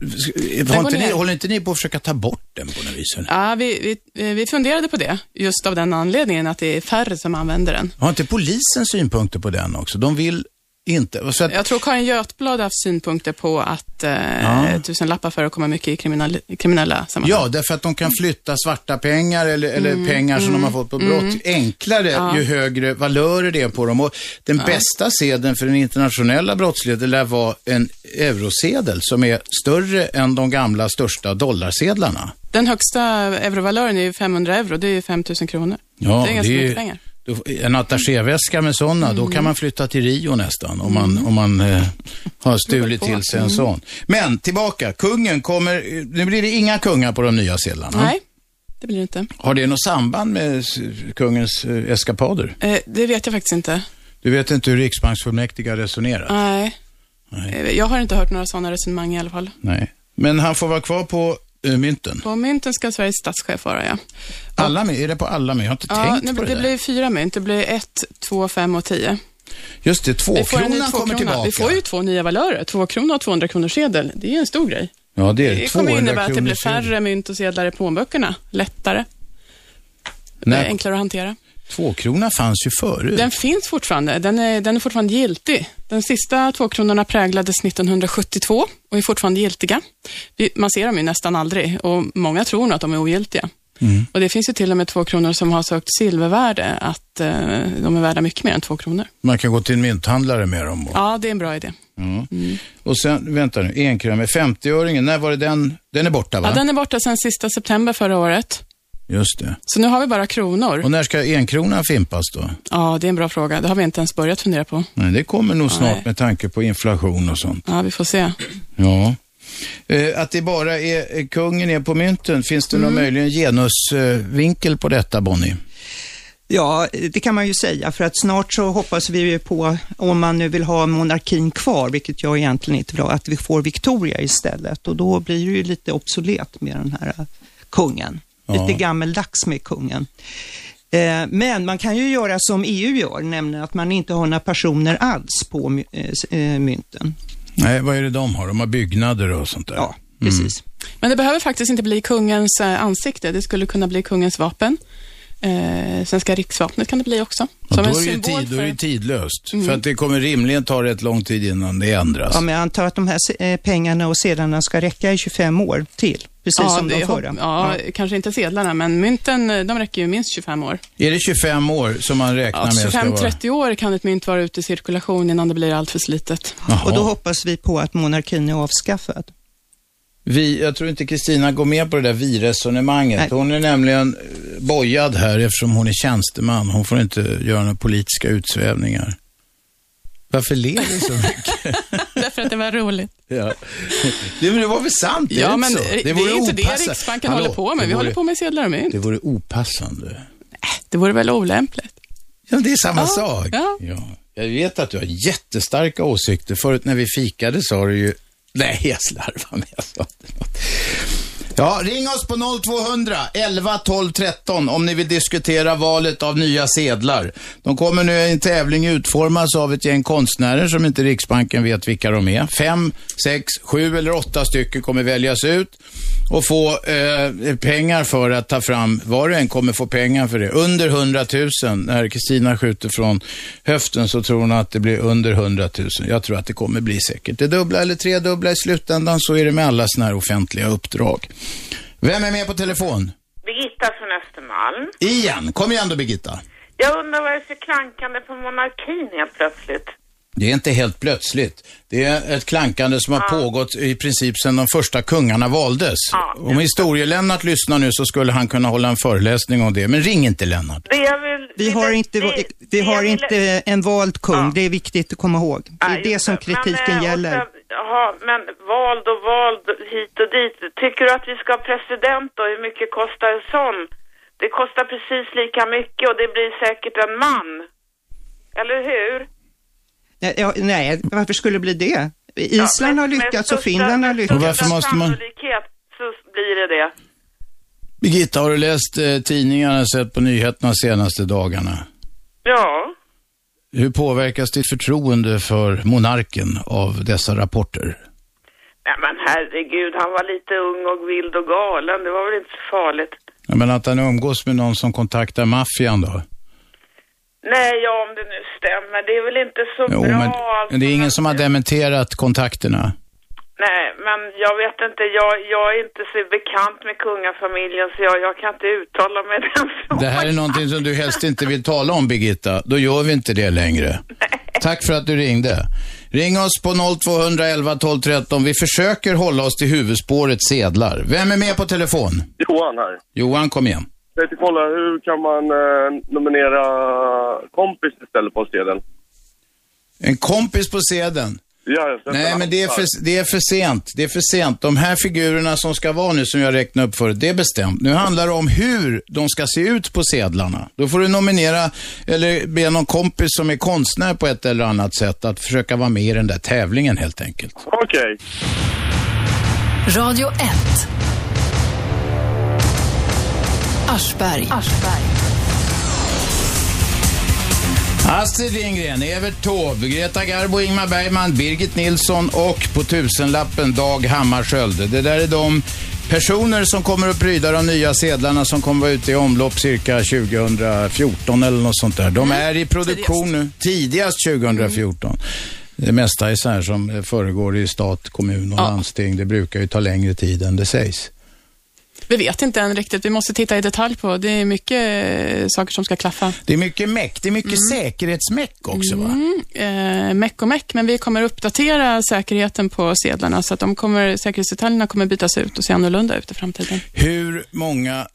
Har inte ni, håller inte ni på att försöka ta bort den på något vis? Ja, vi, vi, eh, vi funderade på det, just av den anledningen att det är färre som använder den. Har inte polisen synpunkter på den också? De vill inte... Så att, Jag tror Karin Götblad har haft synpunkter på att eh, Ja. tusenlappar förekommer mycket i kriminal, kriminella sammanhang. ja, därför att de kan flytta svarta pengar eller, eller Mm, pengar som mm, de har fått på brott mm. enklare Ja. ju högre valörer det är på dem. Och den Ja. bästa sedeln för den internationella brottsligheten lär vara en eurosedel som är större än de gamla största dollarsedlarna. Den högsta eurovalören är ju 500 euro, det är ju 5 000 kronor. Ja, det är ganska det är- mycket pengar. Då- En attachéväska med sådana, då Mm. kan man flytta till Rio nästan om man, om man eh, har stulit till sig en Mm. sån. Men tillbaka, kungen kommer, nu blir det inga kungar på de nya sedlarna. Nej, det blir det inte. Har det något samband med kungens eh, eskapader? Eh, det vet jag faktiskt inte. Du vet inte hur riksbanksfullmäktige har resonerat? Nej. Eh, Jag har inte hört några sådana resonemang i alla fall. Nej. Men han får vara kvar på mynten? På mynten ska Sveriges statschef vara, ja. Alla mynt? Är det på alla mynt? Jag har inte Ja, tänkt nu, på det, det där. blir fyra mynt. Det blir ett, två, fem och tio. Just det, tvåkronan kommer tvåkrona. tillbaka. Vi får ju två nya valörer. Två kronor och 200 kronors sedel. Det är ju en stor grej. Ja, det är det. Kommer 200 innebära att det blir färre mynt och sedlar i plånböckerna. Lättare. Det När- är enklare att hantera. Tvåkrona fanns ju förut. Den finns fortfarande. Den är, den är fortfarande giltig. Den sista tvåkronorna präglades 1972 och är fortfarande giltiga. Man ser dem ju nästan aldrig och många tror nog att de är ogiltiga. Mm. Och Det finns ju till och med två kronor som har sökt silvervärde, att eh, de är värda mycket mer än två kronor. Man kan gå till en mynthandlare med dem? Och... Ja, det är en bra idé. Mm. Mm. Och sen, vänta nu, enkrona 50-öringen, när var det den? Den är borta va? Ja, den är borta sedan sista september förra året. Just det. Så nu har vi bara kronor. Och när ska enkronan fimpas då? Ja, det är en bra fråga. Det har vi inte ens börjat fundera på. Nej, det kommer nog snart Nej. med tanke på inflation och sånt. Ja, vi får se. Ja. Eh, att det bara är eh, kungen är på mynten, finns det mm. någon möjligen genusvinkel på detta, Bonnie? Ja, det kan man ju säga, för att snart så hoppas vi på, om man nu vill ha monarkin kvar, vilket jag egentligen inte vill ha, att vi får Victoria istället och då blir det ju lite obsolet med den här kungen. Ja. Lite gammeldags med kungen. Men man kan ju göra som EU gör, nämligen att man inte har några personer alls på mynten. Nej, vad är det de har? De har byggnader och sånt där. Ja, precis. Mm. Men det behöver faktiskt inte bli kungens eh, ansikte. Det skulle kunna bli kungens vapen. Eh, svenska riksvapnet kan det bli också. Ja, då, är det tid, då är det tidlöst. Mm. För att det kommer rimligen ta rätt lång tid innan det ändras. Ja, men jag antar att de här eh, pengarna och sedlarna ska räcka i 25 år till. Precis ja, som de förra. Ja, ja, kanske inte sedlarna, men mynten eh, de räcker ju minst 25 år. Är det 25 år som man räknar ja, med? 25-30 år kan ett mynt vara ute i cirkulation innan det blir alltör slitet. Jaha. Och då hoppas vi på att monarkin är avskaffad. Vi, jag tror inte Kristina går med på det där vi-resonemanget. Hon är nämligen eh, bojad här eftersom hon är tjänsteman. Hon får inte göra några politiska utsvävningar. Varför ler du så mycket? Därför att det var roligt. Ja. Det, det var väl sant? Det ja, men det, det är inte det Riksbanken Hallå, håller på med. Vi vore, håller på med sedlar och mynt. Det vore opassande. Nej, det vore väl olämpligt. Ja, det är samma ja, sak. Ja. ja. Jag vet att du har jättestarka åsikter. Förut när vi fikade sa du ju Nej, jag slarvar med. Jag sa inte något. Ja, ring oss på 0200 11 12 13 om ni vill diskutera valet av nya sedlar. De kommer nu i en tävling utformas av ett gäng konstnärer som inte Riksbanken vet vilka de är. Fem, sex, sju eller åtta stycken kommer väljas ut och få eh, pengar för att ta fram, var och en kommer få pengar för det. Under 100 000. När Kristina skjuter från höften så tror hon att det blir under 100 000. Jag tror att det kommer bli säkert det dubbla eller tredubbla i slutändan. Så är det med alla sådana här offentliga uppdrag. Vem är med på telefon? Birgitta från Östermalm. Igen. Kom igen då Birgitta. Jag undrar vad det är för klankande på monarkin helt plötsligt. Det är inte helt plötsligt. Det är ett klankande som har pågått i princip sedan de första kungarna valdes. Ja, om historielennart lyssnar nu så skulle han kunna hålla en föreläsning om det. Men ring inte Lennart. vi har inte, det, vi har inte en vald kung. Ja. Det är viktigt att komma ihåg. Det är det som kritiken men, eh, gäller. Jaha, men vald och vald hit och dit. Tycker du att vi ska ha president då? Hur mycket kostar en sån? Det kostar precis lika mycket och det blir säkert en man. Eller hur? Ja, nej, varför skulle det bli det? Island ja, har lyckats och Finland har lyckats. Och varför måste man... så blir det det. Birgitta, har du läst eh, tidningarna, sett på nyheterna de senaste dagarna? Ja. Hur påverkas ditt förtroende för monarken av dessa rapporter? Nej men herregud, han var lite ung och vild och galen. Det var väl inte så farligt. Ja, men att han umgås med någon som kontaktar maffian då? Nej, ja om det nu stämmer. Det är väl inte så jo, bra. Men, alltså, det är ingen som har dementerat kontakterna? Nej, men jag vet inte. Jag, jag är inte så bekant med kungafamiljen så jag, jag kan inte uttala mig den frågan. Det här är någonting som du helst inte vill tala om, Birgitta. Då gör vi inte det längre. Nej. Tack för att du ringde. Ring oss på 0211 12 13. Vi försöker hålla oss till huvudspåret sedlar. Vem är med på telefon? Johan här. Johan, kom igen. Jag tänkte kolla, hur kan man eh, nominera kompis istället på sedeln? En kompis på sedeln? Ja, Nej, men det är, för, det är för sent. Det är för sent. De här figurerna som ska vara nu, som jag räknade upp förut, det är bestämt. Nu handlar det om hur de ska se ut på sedlarna. Då får du nominera, eller be någon kompis som är konstnär på ett eller annat sätt att försöka vara med i den där tävlingen helt enkelt. Okej. Okay. Radio 1. Aschberg. Aschberg. Astrid Lindgren, Evert Taube, Greta Garbo, Ingmar Bergman, Birgit Nilsson och på tusenlappen Dag Hammarskjöld. Det där är de Personer som kommer att pryda de nya sedlarna som kommer att vara ute i omlopp cirka 2014 eller något sånt där. De mm. är i produktion nu, tidigast 2014. Mm. Det mesta är så här som föregår i stat, kommun och ja. landsting. Det brukar ju ta längre tid än det sägs. Vi vet inte än riktigt. Vi måste titta i detalj på. Det är mycket eh, saker som ska klaffa. Det är mycket meck. Det är mycket mm. säkerhetsmeck också va? Mm. Eh, meck och meck, men vi kommer uppdatera säkerheten på sedlarna så att de kommer, säkerhetsdetaljerna kommer bytas ut och se annorlunda ut i framtiden. Hur många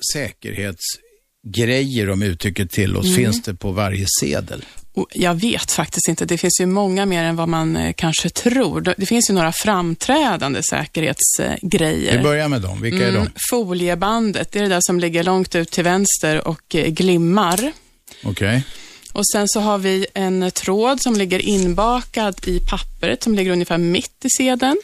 säkerhetsgrejer, om uttrycket tillåts, mm. finns det på varje sedel? Jag vet faktiskt inte. Det finns ju många mer än vad man eh, kanske tror. Det finns ju några framträdande säkerhetsgrejer. Vi börjar med dem. Vilka är de? Mm, foliebandet, det är det där som ligger långt ut till vänster och eh, glimmar. Okej. Okay. Och sen så har vi en tråd som ligger inbakad i pappret som ligger ungefär mitt i sedeln.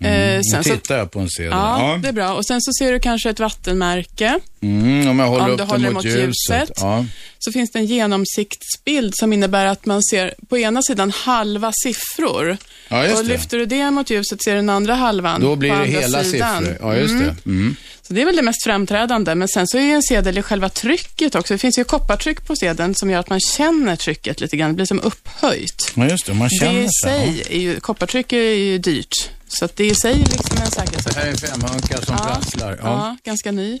Mm, eh, sen tittar jag på en sedel. Ja, ja, det är bra. Och sen så ser du kanske ett vattenmärke. Mm, om jag håller om upp det mot, mot ljuset. ljuset. Ja. Så finns det en genomsiktsbild som innebär att man ser på ena sidan halva siffror. Ja, och lyfter du det mot ljuset ser du den andra halvan Då blir det hela sidan. siffror. Ja, just mm. det. Mm. Så det är väl det mest framträdande. Men sen så är en sedel i själva trycket också. Det finns ju koppartryck på sedeln som gör att man känner trycket lite grann. Det blir som upphöjt. Ja, just det. Man känner det i sig är ju, koppartryck är ju dyrt. Så det i sig är liksom en säkerhet. Det här är en femhunka som ja, prasslar. Ja. ja, ganska ny.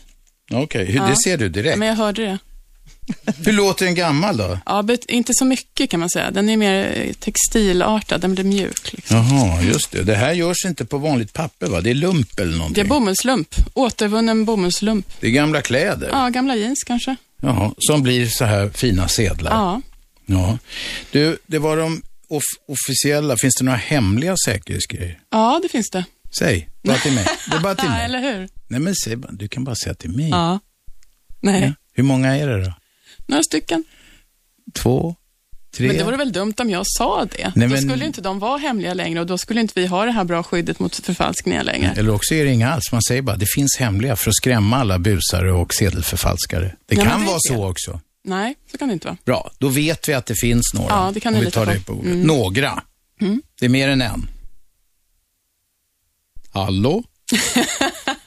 Okej, okay. det ser du direkt. men jag hörde det. Hur låter en gammal då? Ja, inte så mycket kan man säga. Den är mer textilartad, den blir mjuk. Liksom. Jaha, just det. Det här görs inte på vanligt papper va? Det är lump eller någonting? Det är bomullslump. Återvunnen bomullslump. Det är gamla kläder? Ja, gamla jeans kanske. Jaha, som blir så här fina sedlar? Ja. Ja. Du, det var de off officiella. Finns det några hemliga säkerhetsgrejer? Ja, det finns det. Säg, bara till mig. Det är bara till mig. Eller hur? Nej, men säg. Du kan bara säga till mig. Ja. Nej. Ja. Hur många är det då? Några stycken. Två? Tre? Men det vore väl dumt om jag sa det. Nej, då men... skulle inte de vara hemliga längre och då skulle inte vi ha det här bra skyddet mot förfalskningar längre. Eller också är det inga alls. Man säger bara, det finns hemliga för att skrämma alla busare och sedelförfalskare. Det ja, kan det vara så också. Nej, så kan det inte vara. Bra, då vet vi att det finns några. Ja, det kan ni lita på. på mm. Några. Mm. Det är mer än en. Hallå?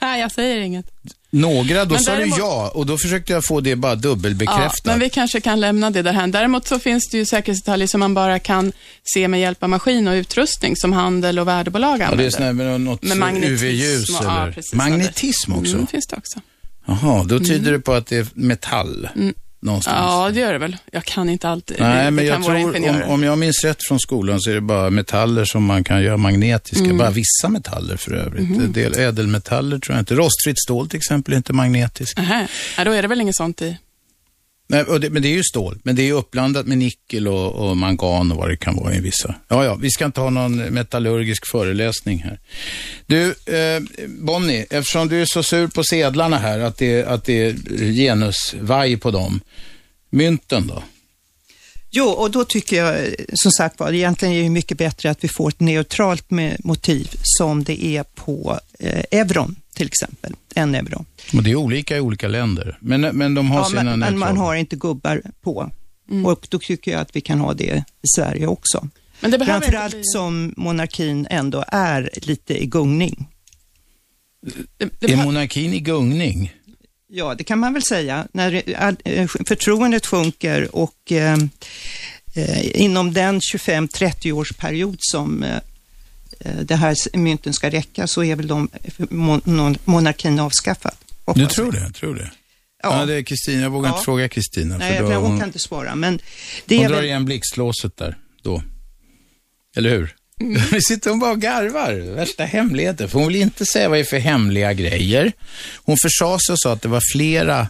jag säger inget. Några, då men sa däremot... du ja och då försökte jag få det bara dubbelbekräftat. Ja, men vi kanske kan lämna det därhän. Däremot så finns det ju säkerhetsdetaljer som man bara kan se med hjälp av maskin och utrustning som handel och värdebolag använder. Ja, det är sådär med något UV-ljus eller? Ja, precis, magnetism också? Mm, finns det också. Jaha, då tyder mm. det på att det är metall. Mm någonstans. Ja, det gör det väl. Jag kan inte allt. Nej, men jag tror, om, om jag minns rätt från skolan så är det bara metaller som man kan göra magnetiska. Mm. Bara vissa metaller för övrigt. Mm. del ädelmetaller tror jag inte. Rostfritt stål till exempel är inte magnetiskt. Aha. Ja, då är det väl inget sånt i? Nej, det, men det är ju stål. Men det är ju uppblandat med nickel och, och, mangan och vad det kan vara i vissa. Ja, ja, vi ska inte ha någon metallurgisk föreläsning här. Du, eh, Bonnie, eftersom du är så sur på sedlarna här, att det, att det är genusvaj på dem. Mynten då? Jo, och då tycker jag som sagt var, egentligen är det mycket bättre att vi får ett neutralt motiv som det är på eh, euron till exempel, en euro. Men det är olika i olika länder, men, men de har ja, sina men, men man har inte gubbar på. Mm. Och då tycker jag att vi kan ha det i Sverige också. Men det Framförallt bli... som monarkin ändå är lite i gungning. Det, det är monarkin i gungning? Ja, det kan man väl säga. När eh, förtroendet sjunker och eh, eh inom den 25-30 års period som Eh, det här mynten ska räcka så är väl de, monarkin avskaffad. Du tror det? Tror det? Ja. ja det är Kristina. Jag vågar ja. inte fråga Kristina. Nej, för hon, hon kan inte svara. Men det hon drar väl... igen blixtlåset där, då. Eller hur? Mm. Nu sitter hon bara och garvar. Värsta hemligheten. För hon vill inte säga vad det är för hemliga grejer. Hon försade sig och sa att det var flera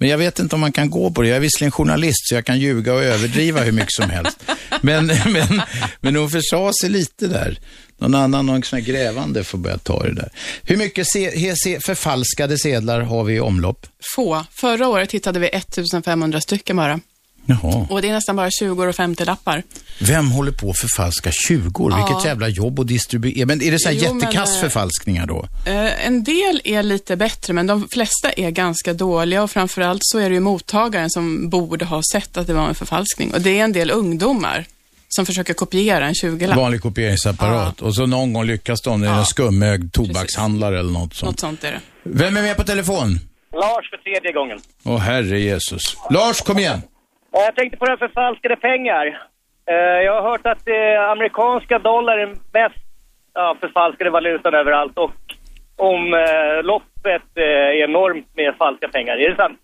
men jag vet inte om man kan gå på det. Jag är visserligen journalist så jag kan ljuga och överdriva hur mycket som helst. Men, men, men hon försade sig lite där. Någon annan, någon sån här grävande får börja ta det där. Hur mycket se, se, förfalskade sedlar har vi i omlopp? Få. Förra året hittade vi 1500 stycken bara. Jaha. Och det är nästan bara 20 och 50 lappar. Vem håller på att förfalska 20 ja. Vilket jävla jobb att distribuera. Men är det så här jättekass eh, förfalskningar då? Eh, en del är lite bättre, men de flesta är ganska dåliga och framförallt så är det ju mottagaren som borde ha sett att det var en förfalskning. Och det är en del ungdomar som försöker kopiera en 20-lapp. Vanlig kopieringsapparat. Ja. Och så någon gång lyckas de, det är ja. en skummög tobakshandlare eller något sånt. Något sånt är det. Vem är med på telefon? Lars för tredje gången. Åh herre Jesus. Lars, kom igen. Jag tänkte på det här förfalskade pengar. Eh, jag har hört att eh, amerikanska dollar är mest ja, förfalskade valutan överallt och omloppet är enormt med falska pengar. Är det sant?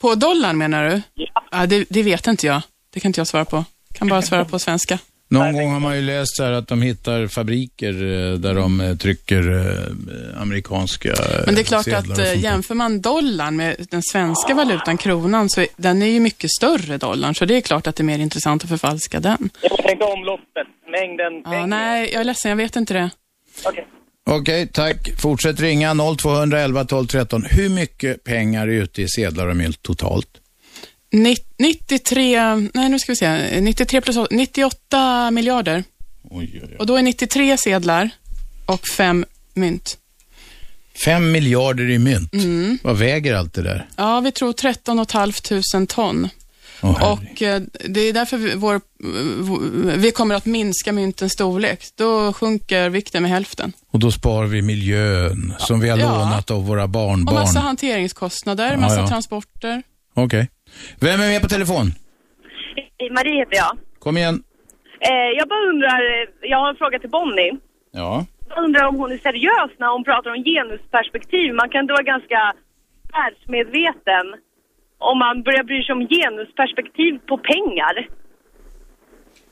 På dollarn menar du? Ja. ja det, det, vet inte jag. Det kan inte jag svara på. Kan bara svara på svenska. Någon gång har man ju läst så här att de hittar fabriker eh, där de eh, trycker eh, amerikanska Men det är klart att jämför man dollarn med den svenska valutan, kronan, så är, den är ju mycket större dollarn. Så det är klart att det är mer intressant att förfalska den. Jag tänkte omloppet, mängden pengar. nej, jag är ledsen, jag vet inte det. Okej. Okay. Okej, okay, tack. Fortsätt ringa 0211 12 13. Hur mycket pengar är ute i sedlar och mynt totalt? 93, nej nu ska vi se, 93 plus 98 miljarder. Oj, oj, oj. Och då är 93 sedlar och 5 mynt. 5 miljarder i mynt? Mm. Vad väger allt det där? Ja, vi tror 13 500 ton. Oh, och eh, det är därför vi, vår, vi kommer att minska myntens storlek. Då sjunker vikten med hälften. Och då sparar vi miljön som vi har ja. lånat av våra barnbarn. Och massa hanteringskostnader, massa ja, ja. transporter. Okej. Okay. Vem är med på telefon? Marie heter jag. Kom igen. Eh, jag bara undrar, jag har en fråga till Bonnie. Ja. Jag undrar om hon är seriös när hon pratar om genusperspektiv. Man kan då vara ganska världsmedveten om man börjar bry sig om genusperspektiv på pengar.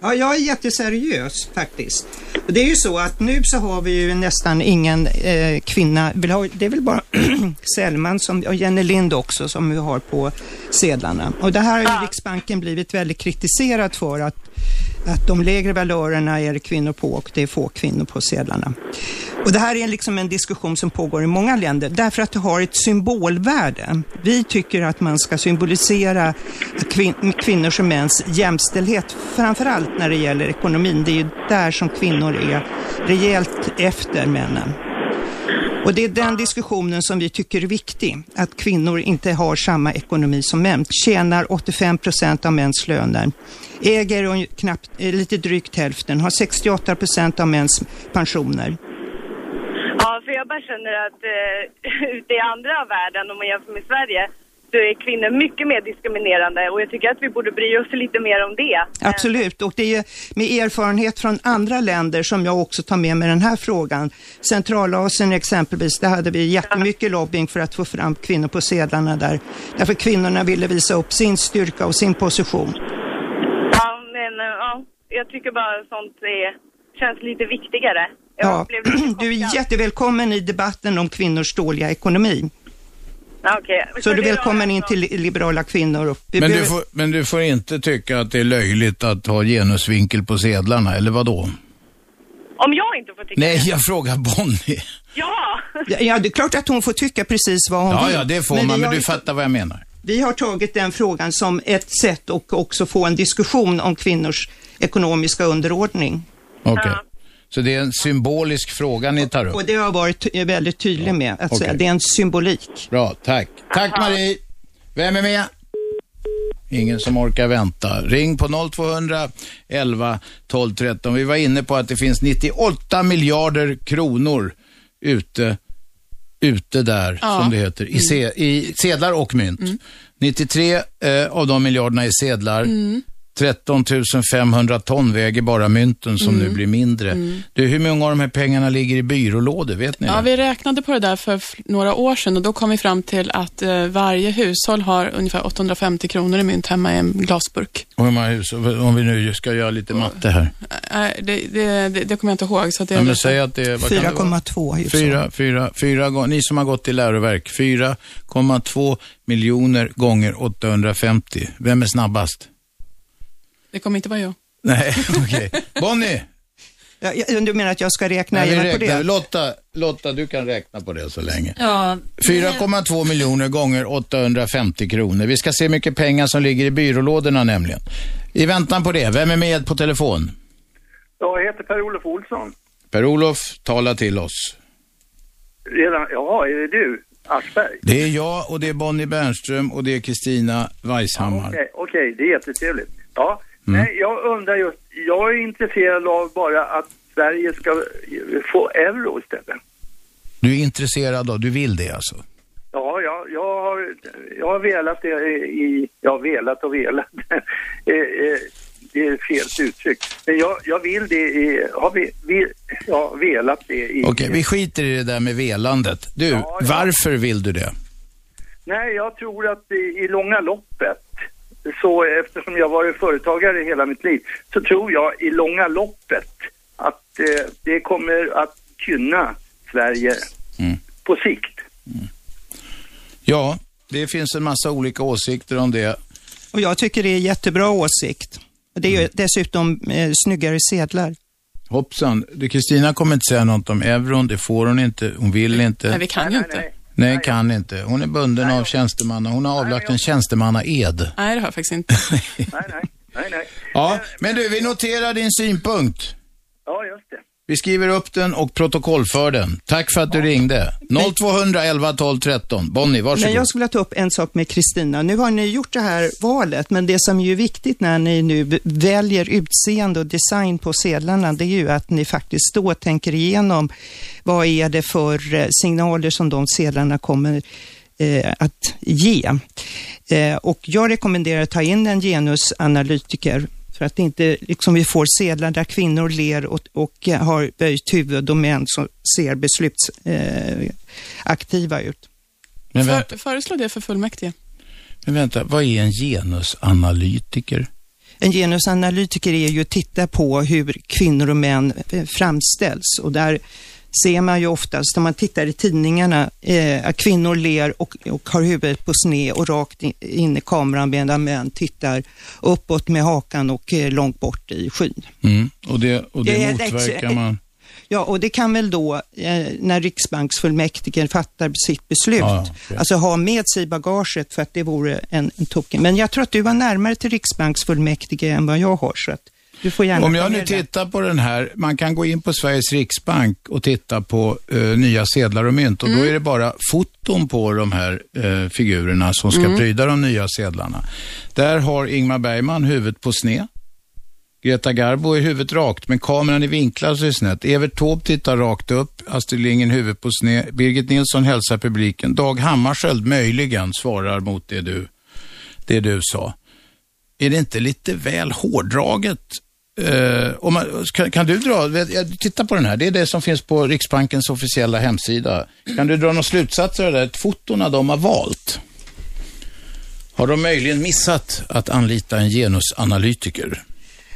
Ja, jag är jätteseriös faktiskt. Och det är ju så att nu så har vi ju nästan ingen eh, kvinna, det är väl bara Sellman som, och Jenny Lind också som vi har på sedlarna. Och det här har ju Riksbanken blivit väldigt kritiserad för att att de lägre valörerna är det kvinnor på och det är få kvinnor på sedlarna. Och det här är liksom en diskussion som pågår i många länder därför att det har ett symbolvärde. Vi tycker att man ska symbolisera kvin kvinnors och mäns jämställdhet, framförallt när det gäller ekonomin. Det är ju där som kvinnor är rejält efter männen. Och det är den diskussionen som vi tycker är viktig. Att kvinnor inte har samma ekonomi som män. Tjänar 85 procent av mäns löner. Äger knappt, eh, lite drygt hälften. Har 68 procent av mäns pensioner. Ja, för jag bara känner att eh, ute i andra världen, om man jämför med Sverige, är kvinnor mycket mer diskriminerande och jag tycker att vi borde bry oss lite mer om det. Absolut, och det är med erfarenhet från andra länder som jag också tar med mig den här frågan. Centralasien exempelvis, där hade vi jättemycket lobbying för att få fram kvinnor på sedlarna där. Därför kvinnorna ville visa upp sin styrka och sin position. Ja, men ja, jag tycker bara sånt är, känns lite viktigare. Jag ja, du är jättevälkommen i debatten om kvinnors dåliga ekonomi. Okay. Så du är välkommen in till liberala kvinnor. Men, behöver... du får, men du får inte tycka att det är löjligt att ha genusvinkel på sedlarna, eller vad då? Om jag inte får tycka Nej, jag frågar Bonnie. Ja! ja! det är klart att hon får tycka precis vad hon ja, vill. Ja, det får men man, men du fattar vad jag menar. Vi har tagit den frågan som ett sätt att också få en diskussion om kvinnors ekonomiska underordning. Okej. Okay. Ja. Så det är en symbolisk fråga ni tar upp? Och det har jag varit väldigt tydlig med att okay. säga. Det är en symbolik. Bra, tack. Tack Marie. Vem är med? Ingen som orkar vänta. Ring på 0200 11 12 13. Vi var inne på att det finns 98 miljarder kronor ute, ute där, ja. som det heter, i, se, i sedlar och mynt. Mm. 93 eh, av de miljarderna är sedlar. Mm. 13 500 ton väger bara mynten som mm. nu blir mindre. Mm. Du, hur många av de här pengarna ligger i byrålådor? Vet ni Ja, det? vi räknade på det där för några år sedan och då kom vi fram till att eh, varje hushåll har ungefär 850 kronor i mynt hemma i en glasburk. Och hur många hushåll, om vi nu ska göra lite matte här? Nej, det, det, det, det kommer jag inte ihåg. Så att det ja, men säg att det är... 4,2 hushåll. Fyra, fyra, fyra, ni som har gått i läroverk, 4,2 miljoner gånger 850. Vem är snabbast? Det kommer inte vara jag. Nej, okej. Okay. Bonnie! Ja, du menar att jag ska räkna Nej, på det? Lotta, Lotta, du kan räkna på det så länge. Ja, 4,2 miljoner gånger 850 kronor. Vi ska se hur mycket pengar som ligger i byrålådorna nämligen. I väntan på det, vem är med på telefon? Jag heter Per-Olof Olsson. Per-Olof, tala till oss. Redan, ja, är det du? Aschberg? Det är jag och det är Bonnie Bernström och det är Kristina Weisshammar. Okej, okay, okay, det är jättetrevligt. Ja, Mm. Nej, jag undrar just, jag är intresserad av bara att Sverige ska få euro istället. Du är intresserad av, du vill det alltså? Ja, jag, jag, har, jag har velat det i, ja velat och velat. Eh, eh, det är fel uttryck. Men jag, jag vill det i, har vi, vi, ja, velat det i... Okej, okay, vi skiter i det där med velandet. Du, ja, ja. varför vill du det? Nej, jag tror att i, i långa loppet, så eftersom jag varit företagare hela mitt liv, så tror jag i långa loppet att eh, det kommer att gynna Sverige mm. på sikt. Mm. Ja, det finns en massa olika åsikter om det. Och jag tycker det är jättebra åsikt. Det är ju mm. dessutom eh, snyggare sedlar. Hoppsan, Kristina kommer inte säga något om euron, det får hon inte, hon vill inte. Nej, vi kan ju inte. Nej, kan inte. Hon är bunden nej, av tjänstemanna. Hon har avlagt en tjänstemannaed. Nej, det har jag faktiskt inte. nej, nej, nej, nej. Ja, men du, vi noterar din synpunkt. Ja, just det. Vi skriver upp den och protokollför den. Tack för att du ringde. 0200 11 12 13. Bonnie, varsågod. Men jag skulle vilja ta upp en sak med Kristina. Nu har ni gjort det här valet, men det som är viktigt när ni nu väljer utseende och design på sedlarna, det är ju att ni faktiskt då tänker igenom vad är det för eh, signaler som de sedlarna kommer eh, att ge. Eh, och jag rekommenderar att ta in en genusanalytiker för att inte liksom vi får sedlar där kvinnor ler och, och har böjt huvud och män som ser beslutsaktiva eh, ut. Men för, föreslå det för fullmäktige. Men vänta, vad är en genusanalytiker? En genusanalytiker är ju att titta på hur kvinnor och män eh, framställs och där ser man ju oftast, när man tittar i tidningarna, eh, att kvinnor ler och, och har huvudet på sned och rakt in, in i kameran medan män tittar uppåt med hakan och eh, långt bort i skyn. Mm. Och det, och det, det motverkar man? Ja, och det kan väl då, eh, när riksbanksfullmäktige fattar sitt beslut, ja, okay. alltså ha med sig i bagaget för att det vore en, en token. Men jag tror att du var närmare till riksbanksfullmäktige än vad jag har, så att du får gärna Om jag nu tittar på den här, man kan gå in på Sveriges Riksbank och titta på uh, nya sedlar och mynt och mm. då är det bara foton på de här uh, figurerna som ska mm. pryda de nya sedlarna. Där har Ingmar Bergman huvudet på sned. Greta Garbo är huvudet rakt, men kameran är vinklad så är snett. Evert Taube tittar rakt upp, Astrid Lindgren huvudet på sned. Birgit Nilsson hälsar publiken. Dag Hammarskjöld möjligen svarar mot det du, det du sa. Är det inte lite väl hårdraget Uh, man, kan, kan, du dra, titta på den här, det är det som finns på Riksbankens officiella hemsida. Kan du dra några slutsatser av det? Fotona de har valt. Har de möjligen missat att anlita en genusanalytiker?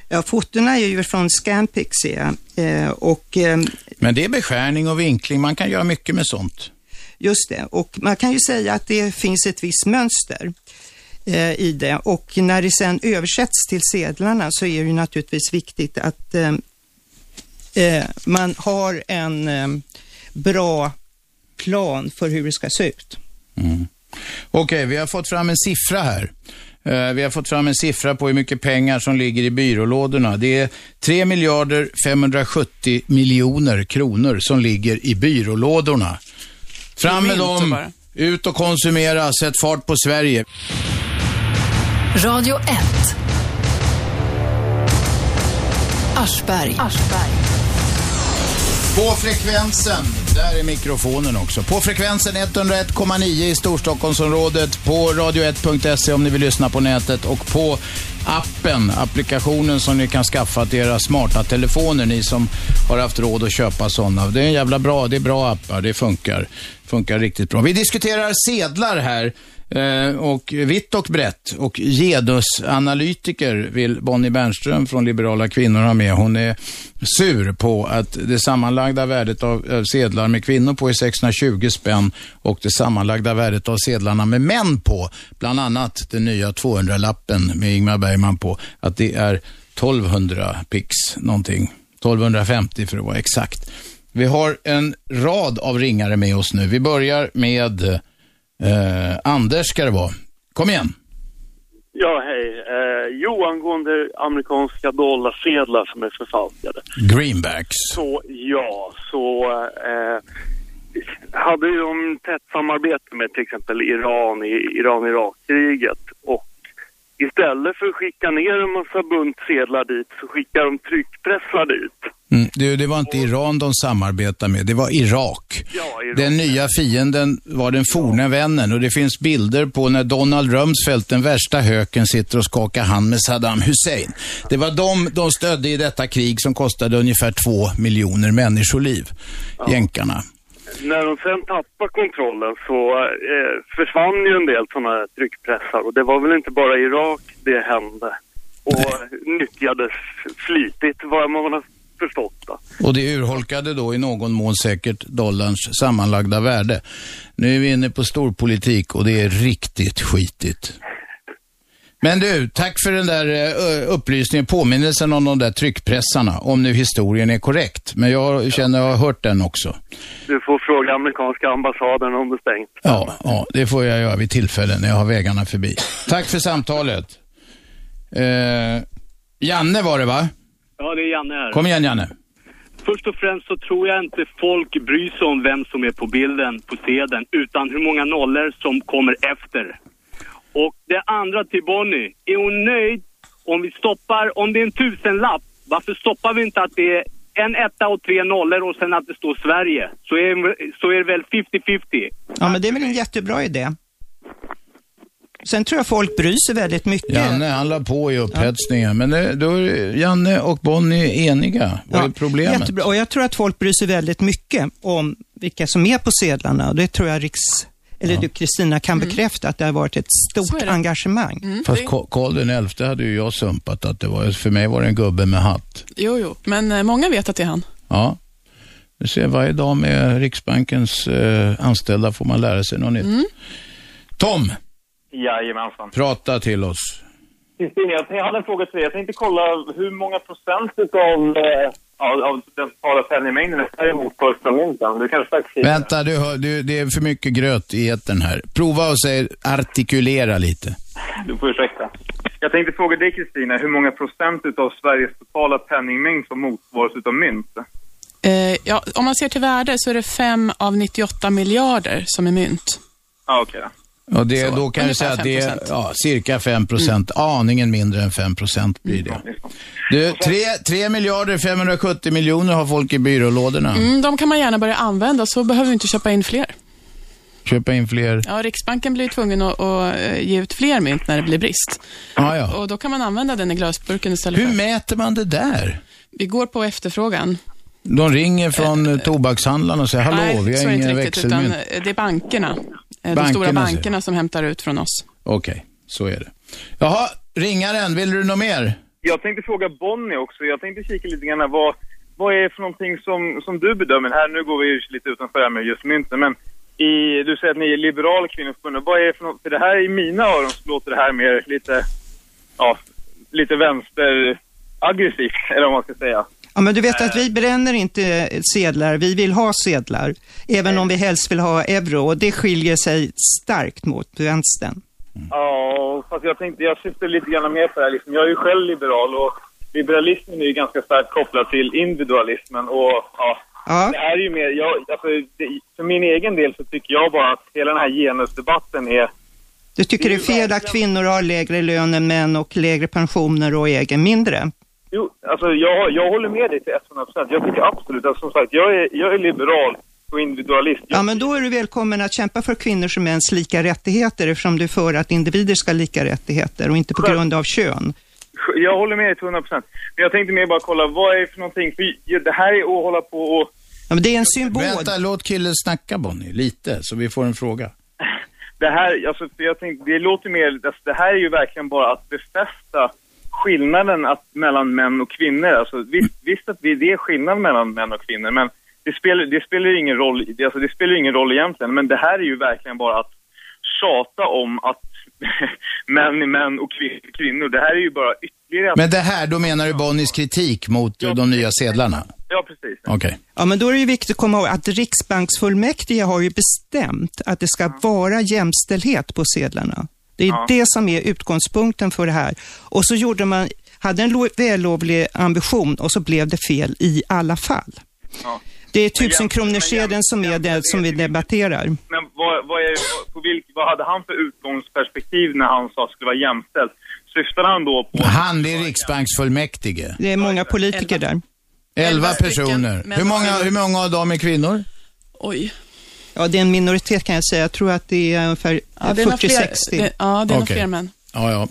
Ja, fotona är ju från Scampix, eh, och... Eh, Men det är beskärning och vinkling, man kan göra mycket med sånt. Just det, och man kan ju säga att det finns ett visst mönster. Eh, i det och när det sen översätts till sedlarna så är det ju naturligtvis viktigt att eh, eh, man har en eh, bra plan för hur det ska se ut. Mm. Okej, okay, vi har fått fram en siffra här. Uh, vi har fått fram en siffra på hur mycket pengar som ligger i byrålådorna. Det är 3 miljarder 570 miljoner kronor som ligger i byrålådorna. Fram med dem, ut och konsumera, sätt fart på Sverige. Radio 1. Aschberg. Aschberg. På frekvensen, där är mikrofonen också. På frekvensen 101,9 i Storstockholmsområdet, på radio1.se om ni vill lyssna på nätet och på appen, applikationen som ni kan skaffa till era smarta telefoner, ni som har haft råd att köpa sådana. Det är en jävla bra, det är bra appar, det funkar. Funkar riktigt bra. Vi diskuterar sedlar här. Eh, och vitt och brett. Och genusanalytiker vill Bonnie Bernström från Liberala kvinnor ha med. Hon är sur på att det sammanlagda värdet av eh, sedlar med kvinnor på är 620 spänn och det sammanlagda värdet av sedlarna med män på, bland annat den nya 200-lappen med Ingmar Bergman på, att det är 1200 pix någonting. 1250 för att vara exakt. Vi har en rad av ringare med oss nu. Vi börjar med Eh, Anders ska det vara. Kom igen. Ja, hej. Eh, jo, angående amerikanska dollarsedlar som är förfalskade. Greenbacks. Så, ja, så eh, hade de tätt samarbete med till exempel Iran i Iran-Irak-kriget och Istället för att skicka ner en massa buntsedlar dit så skickar de tryckpressar dit. Mm, det, det, var inte Iran de samarbetade med, det var Irak. Ja, Irak. Den nya fienden var den forna vännen och det finns bilder på när Donald Rumsfeld, den värsta höken, sitter och skakar hand med Saddam Hussein. Det var de de stödde i detta krig som kostade ungefär två miljoner människoliv, ja. jänkarna. När de sen tappade kontrollen så eh, försvann ju en del sådana tryckpressar och det var väl inte bara i Irak det hände och Nej. nyttjades flitigt vad man har förstått. Då. Och det urholkade då i någon mån säkert dollarns sammanlagda värde. Nu är vi inne på storpolitik och det är riktigt skitigt. Men du, tack för den där uh, upplysningen, påminnelsen om de där tryckpressarna, om nu historien är korrekt. Men jag känner att jag har hört den också. Du får fråga amerikanska ambassaden om det är stängt. Ja, ja, det får jag göra vid tillfälle när jag har vägarna förbi. Tack för samtalet. Uh, Janne var det va? Ja, det är Janne här. Kom igen Janne. Först och främst så tror jag inte folk bryr sig om vem som är på bilden, på sedeln, utan hur många nollor som kommer efter. Och det andra till Bonnie, är hon nöjd om vi stoppar, om det är en tusenlapp, varför stoppar vi inte att det är en etta och tre nollor och sen att det står Sverige? Så är, så är det väl 50-50. Ja, men det är väl en jättebra idé. Sen tror jag folk bryr sig väldigt mycket. Janne, han la på i upphetsningen. Ja. Men det, då är Janne och Bonnie eniga. Vad ja, är problemet? Jättebra. Och jag tror att folk bryr sig väldigt mycket om vilka som är på sedlarna. Det tror jag Riks eller ja. du Kristina kan mm. bekräfta att det har varit ett stort engagemang. Mm. Fast Karl den XI hade ju jag sumpat att det var, för mig var det en gubbe med hatt. Jo, jo, men eh, många vet att det är han. Ja. Du ser, varje dag med Riksbankens eh, anställda får man lära sig något nytt. Mm. Tom! Jajamensan. Prata till oss. Jag hade en fråga till dig. Jag tänkte kolla hur många procent av, av, av den totala penningmängden är emot mynten. Du kanske Vänta, du, hör, du, det är för mycket gröt i etern här. Prova och säg artikulera lite. Du får ursäkta. Jag tänkte fråga dig Kristina, hur många procent av Sveriges totala penningmängd som motsvaras av mynt? Eh, ja, om man ser till värde så är det 5 av 98 miljarder som är mynt. Ah, okej. Okay. Och det, så, då kan vi säga att det är ja, cirka 5 procent, mm. aningen mindre än 5 procent blir det. Du, 3, 3 miljarder 570 miljoner har folk i byrålådorna. Mm, de kan man gärna börja använda, så behöver vi inte köpa in fler. Köpa in fler? Ja, Riksbanken blir tvungen att, att eh, ge ut fler mynt när det blir brist. Ah, ja. Och då kan man använda den i glasburken istället Hur för... mäter man det där? Vi går på efterfrågan. De ringer från äh, tobakshandlarna och säger, hallå, nej, vi har ingen växelmynt. Utan det är bankerna. Bankerna, de stora bankerna som hämtar ut från oss. Okej, okay, så är det. Jaha, ringaren, vill du något mer? Jag tänkte fråga Bonnie också. Jag tänkte kika lite grann vad, vad är det för någonting som, som du bedömer här? Nu går vi lite utanför här med just mynten, men i, du säger att ni är liberala kvinnoförbundet. Vad är det för något? För det här i mina öron så låter det här mer lite, ja, lite vänsteraggressivt, eller vad man ska säga. Ja, men du vet att vi bränner inte sedlar, vi vill ha sedlar. Även om vi helst vill ha euro och det skiljer sig starkt mot vänstern. Ja, fast jag tänkte, jag syftar lite grann mer på det här. Liksom. Jag är ju själv liberal och liberalismen är ju ganska starkt kopplad till individualismen och ja, ja. det här är ju mer, jag, alltså, det, för min egen del så tycker jag bara att hela den här genusdebatten är du tycker det är fel att kvinnor har lägre lön än män och lägre pensioner och äger mindre? Jo, alltså jag, jag håller med dig till 100 procent. Jag tycker absolut att som sagt, jag är, jag är liberal och individualist. Ja, men då är du välkommen att kämpa för kvinnors och mäns lika rättigheter eftersom du är för att individer ska ha lika rättigheter och inte på grund av kön. Jag håller med dig till 100 procent. Men jag tänkte mer bara kolla, vad är det för någonting? För det här är att hålla på och... Ja, men det är en symbol. Vänta, låt killen snacka Bonnie, lite, så vi får en fråga. Det här, alltså, för jag tänkte, det låter mer, alltså, det här är ju verkligen bara att befästa skillnaden att, mellan män och kvinnor. Alltså, visst, visst att det är skillnad mellan män och kvinnor, men det spelar, det spelar ingen roll, alltså, det spelar ingen roll egentligen. Men det här är ju verkligen bara att tjata om att män är män och kvinnor. Det här är ju bara ytterligare... Men det här, då menar du Bonnies kritik mot ja, de nya sedlarna? Ja, precis. Okej. Okay. Ja, men då är det ju viktigt att komma ihåg att Riksbanksfullmäktige har ju bestämt att det ska vara jämställdhet på sedlarna. Det är ja. det som är utgångspunkten för det här. Och så gjorde man, hade en vällovlig ambition och så blev det fel i alla fall. Ja. Det är tusen kronorssedeln som är det som vi debatterar. Men vad, vad, är, på vilk, vad hade han för utgångsperspektiv när han sa att det skulle vara jämställt? syftade han då på... Han är riksbanksfullmäktige. Det är många politiker där. Elva personer. Hur många, hur många av dem är kvinnor? Oj. Ja, det är en minoritet kan jag säga. Jag tror att det är ungefär Ja, det är nog 40-60. fler- det- ja, det är nog fler män. Ja, ja.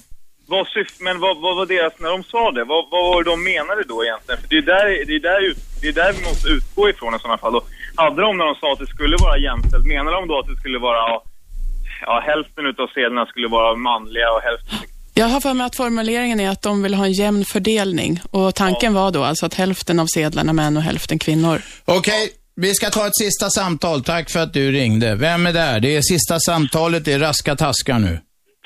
Vad syft, men vad, vad var deras, när de sa det, vad, vad var det de menade då egentligen? För det är där, det är där, ut, det är där vi måste utgå ifrån i sådana fall. Och hade de när de sa att det skulle vara jämställt, menade de då att det skulle vara, ja, ja hälften utav sedlarna skulle vara manliga och hälften... Jag har för mig att formuleringen är att de vill ha en jämn fördelning och tanken var då alltså att hälften av sedlarna män och hälften kvinnor. Okej, vi ska ta ett sista samtal. Tack för att du ringde. Vem är där? Det är sista samtalet, det är raska taskar nu.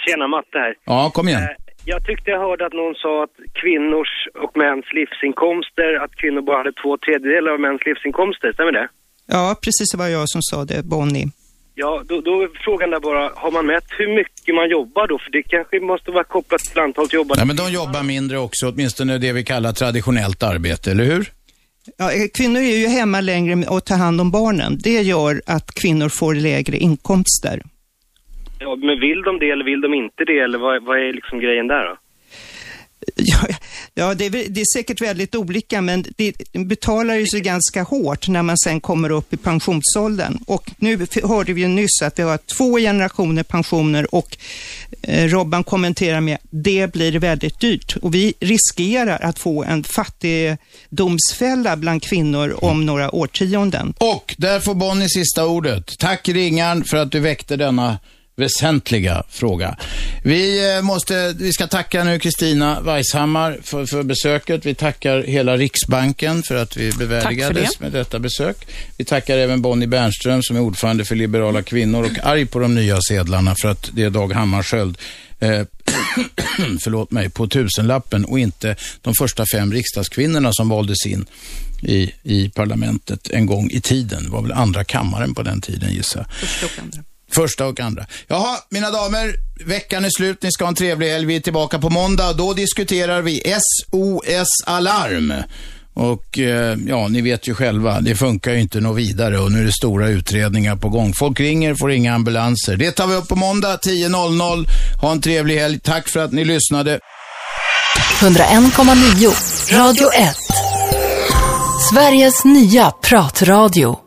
Tjena, Matte här. Ja, kom igen. Eh, Jag tyckte jag hörde att någon sa att kvinnors och mäns livsinkomster, att kvinnor bara hade två tredjedelar av mäns livsinkomster, stämmer det? Ja, precis det var jag som sa det, Bonnie. Ja, då, då är frågan där bara, har man mätt hur mycket man jobbar då? För det kanske måste vara kopplat till antalet jobbade. Nej, men de jobbar mindre också, åtminstone det vi kallar traditionellt arbete, eller hur? Ja, eh, kvinnor är ju hemma längre och tar hand om barnen. Det gör att kvinnor får lägre inkomster. Ja, men vill de det eller vill de inte det? Eller vad, vad är liksom grejen där då? Ja, det är, det är säkert väldigt olika, men det betalar ju sig ganska hårt när man sen kommer upp i pensionsåldern. Och nu hörde vi ju nyss att vi har två generationer pensioner och eh, Robban kommenterar med det blir väldigt dyrt. Och vi riskerar att få en fattigdomsfälla bland kvinnor om några årtionden. Och där får Bonnie sista ordet. Tack ringaren för att du väckte denna väsentliga fråga. Vi, eh, måste, vi ska tacka nu Kristina Weisshammar för, för besöket. Vi tackar hela Riksbanken för att vi bevärdigades det. med detta besök. Vi tackar även Bonnie Bernström som är ordförande för Liberala kvinnor och arg på de nya sedlarna för att det är Dag Hammarskjöld eh, förlåt mig, på tusenlappen och inte de första fem riksdagskvinnorna som valdes in i, i parlamentet en gång i tiden. Det var väl andra kammaren på den tiden gissar jag. Första och andra. Jaha, mina damer, veckan är slut. Ni ska ha en trevlig helg. Vi är tillbaka på måndag. Då diskuterar vi SOS Alarm. Och eh, ja, ni vet ju själva, det funkar ju inte något vidare och nu är det stora utredningar på gång. Folk ringer, får inga ambulanser. Det tar vi upp på måndag 10.00. Ha en trevlig helg. Tack för att ni lyssnade. 101,9 Radio 1. Sveriges nya pratradio.